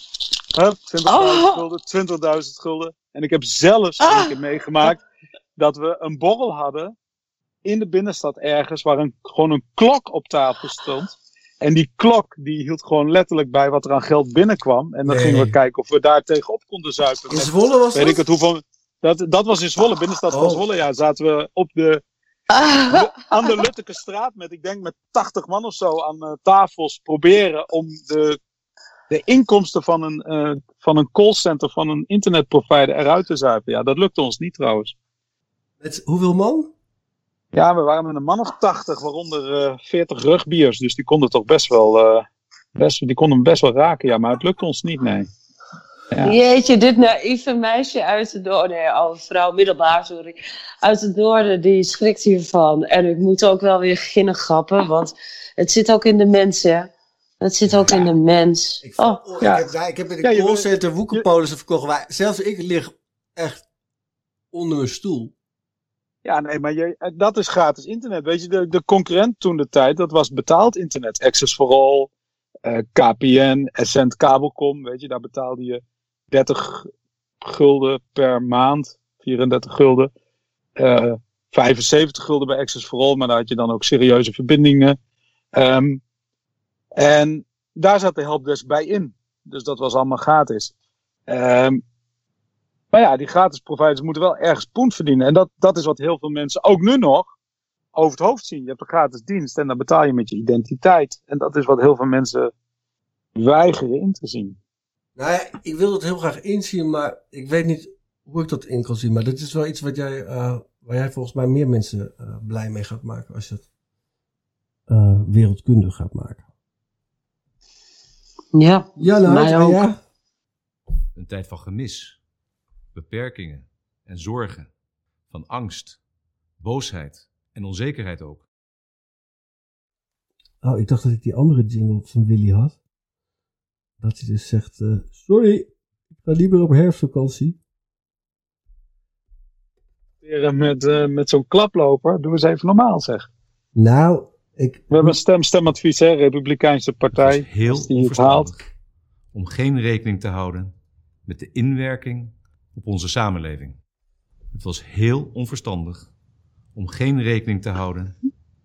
20.000 oh. gulden, 20.000 gulden. En ik heb zelfs ah. een keer meegemaakt dat we een borrel hadden in de binnenstad ergens waar een, gewoon een klok op tafel stond. En die klok die hield gewoon letterlijk bij wat er aan geld binnenkwam. En dan nee. gingen we kijken of we daar tegenop konden zuipen. In Zwolle was weet dat? Ik het, hoeveel, dat? Dat was in Zwolle, binnenstad oh. van Zwolle. Ja, zaten we op de, de aan de Lutteke straat met, ik denk met 80 man of zo aan uh, tafels proberen om de de inkomsten van een, uh, van een callcenter, van een internetprovider eruit te zuipen. Ja, dat lukte ons niet trouwens. Met hoeveel man? Ja, we waren met een man of 80, waaronder uh, 40 rugbiers. Dus die konden toch best wel, uh, best, die konden hem best wel raken, ja. Maar het lukte ons niet, nee. Jeetje, dit naïeve meisje uit de Noorden, nee, oh, vrouw middelbaar, sorry, uit de Noorden, die schrikt hiervan. En ik moet ook wel weer beginnen grappen, want het zit ook in de mens, Het zit ook in de mens. Oh, Ik, heb, ja, ik heb in de Ja, callcenter woekerpolissen verkocht. Waar, zelfs ik lig echt onder mijn stoel. Ja, nee, maar je, eh, dat is gratis internet. Weet je, de, de concurrent toen de tijd, dat was betaald internet. Access for All, eh, KPN, Essent Kabelcom, weet je, daar betaalde je 30 gulden per maand, 34 gulden. Eh 75 gulden bij Access for All, maar daar had je dan ook serieuze verbindingen. Ehm, en daar zat de helpdesk bij in. Dus dat was allemaal gratis. Ehm, maar ja, die gratis providers moeten wel ergens poen verdienen. En dat, dat is wat heel veel mensen, ook nu nog, over het hoofd zien. Je hebt een gratis dienst en dan betaal je met je identiteit. En dat is wat heel veel mensen weigeren in te zien. Nou ja, ik wil dat heel graag inzien, maar ik weet niet hoe ik dat in kan zien. Maar dat is wel iets wat jij, eh, waar jij volgens mij meer mensen eh, blij mee gaat maken als je het eh, wereldkundig gaat maken. Ja, Ja, nou, mij ja, ook. ja. Een tijd van gemis, beperkingen en zorgen, van angst, boosheid en onzekerheid ook. Oh, ik dacht dat ik die andere jingle van Willy had. Dat hij dus zegt, eh, sorry, ik ga niet meer op herfstvakantie. Weer Met, eh, met zo'n klaploper, doe eens even normaal zeg. Nou, ik... We hebben een stem, stemadvies, hè, Republikeinse partij. Heel Als die het haalt. onverstandig om geen rekening te houden met de inwerking op onze samenleving. Het was heel onverstandig om geen rekening te houden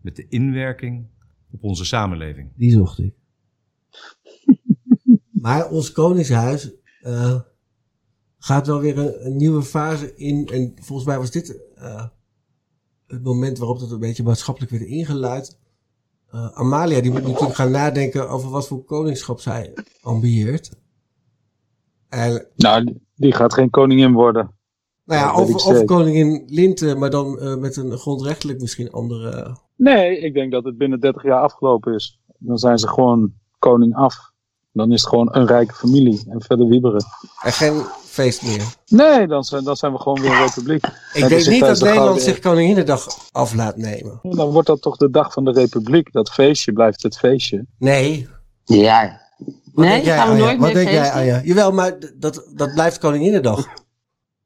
met de inwerking op onze samenleving. Die zocht ik. <laughs> maar ons Koningshuis eh, gaat wel weer een, een nieuwe fase in. En volgens mij was dit eh, het moment waarop dat een beetje maatschappelijk werd ingeluid. Eh, Amalia die moet natuurlijk gaan nadenken over wat voor koningschap zij ambieert. En, Nou, die- gaat geen koningin worden. nou ja, over zeker. koningin Linte, maar dan eh, met een grondrechtelijk misschien andere... Nee, ik denk dat het binnen 30 jaar afgelopen is. Dan zijn ze gewoon koning af. Dan is het gewoon een rijke familie en verder wieberen. En geen feest meer. Nee, dan zijn, dan zijn we gewoon weer een republiek. Ik denk niet dat de Nederland Gouden zich Koninginnedag af laat nemen. Dan wordt dat toch de dag van de republiek. Dat feestje blijft het feestje. Nee. Ja. Wat Nee, denk jij, gaan we nooit Wat meer denk jij? Anja? Jawel, maar dat, dat blijft Koninginnedag.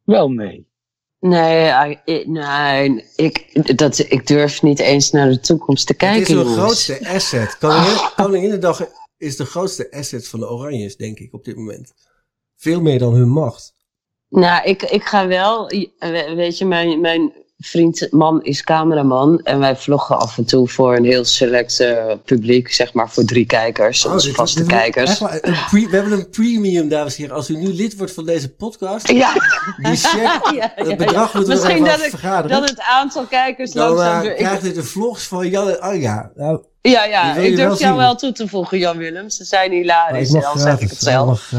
Wel nee. Nee, nee ik, dat, ik durf niet eens naar de toekomst te kijken. Het is jongens. grootste asset. Koningin, Koninginnedag is de grootste asset van de Oranjes, denk ik, op dit moment. Veel meer dan hun macht. Nou, ik, ik ga wel. we- Weet je, mijn, mijn vriend, man is cameraman. En wij vloggen af en toe voor een heel select publiek. Zeg maar voor drie kijkers, Oh, onze vaste dit kijkers. echt pre- we hebben een premium, dames en heren. Als u nu lid wordt van deze podcast, Ja. die check, <laughs> Ja, ja, het bedrag ja. moeten we Misschien dat, ik, dat het aantal kijkers dan langzaam... eh, door- ik- krijgt u de vlogs van Jan en Anja. Nou, ja, ja, je ik durf jou wel toe te voegen, Jan Willem. Ze zijn hilarisch, mag al zeg ik het zelf.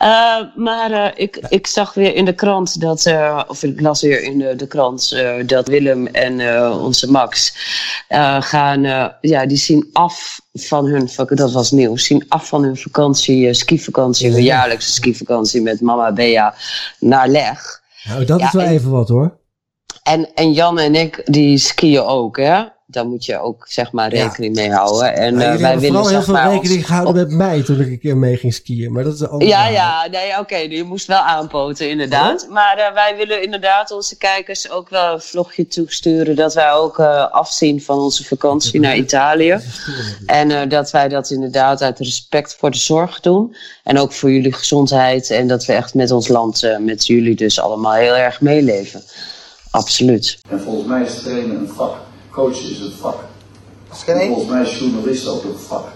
Eh, maar eh, ik, ik zag weer in de krant dat, eh, of ik las weer in de, de krant dat Willem en onze Max gaan, ja, die zien af van hun, dat was nieuws, zien af van hun vakantie, skivakantie, hun jaarlijkse skivakantie met mama Bea naar Leg. Nou, dat Ja, is wel en- even wat hoor. En, en Jan en ik, die skiën ook, hè? Daar moet je ook, zeg maar, rekening mee houden. En eh, jullie wij willen, vooral heel zeg veel maar, rekening gehouden met mij toen ik een keer mee ging skiën. Maar dat is ander Ja, ja, nee, oké, je moest wel aanpoten, inderdaad. Maar eh, wij willen inderdaad onze kijkers ook wel een vlogje toesturen. Dat wij ook eh, afzien van onze vakantie naar Italië. En eh, dat wij dat inderdaad uit respect voor de zorg doen. En ook voor jullie gezondheid. En dat we echt met ons land, eh, met jullie dus allemaal heel erg meeleven. Absoluut. En volgens mij is trainen een vak. Coachen is een vak. En volgens mij is journalist ook een vak.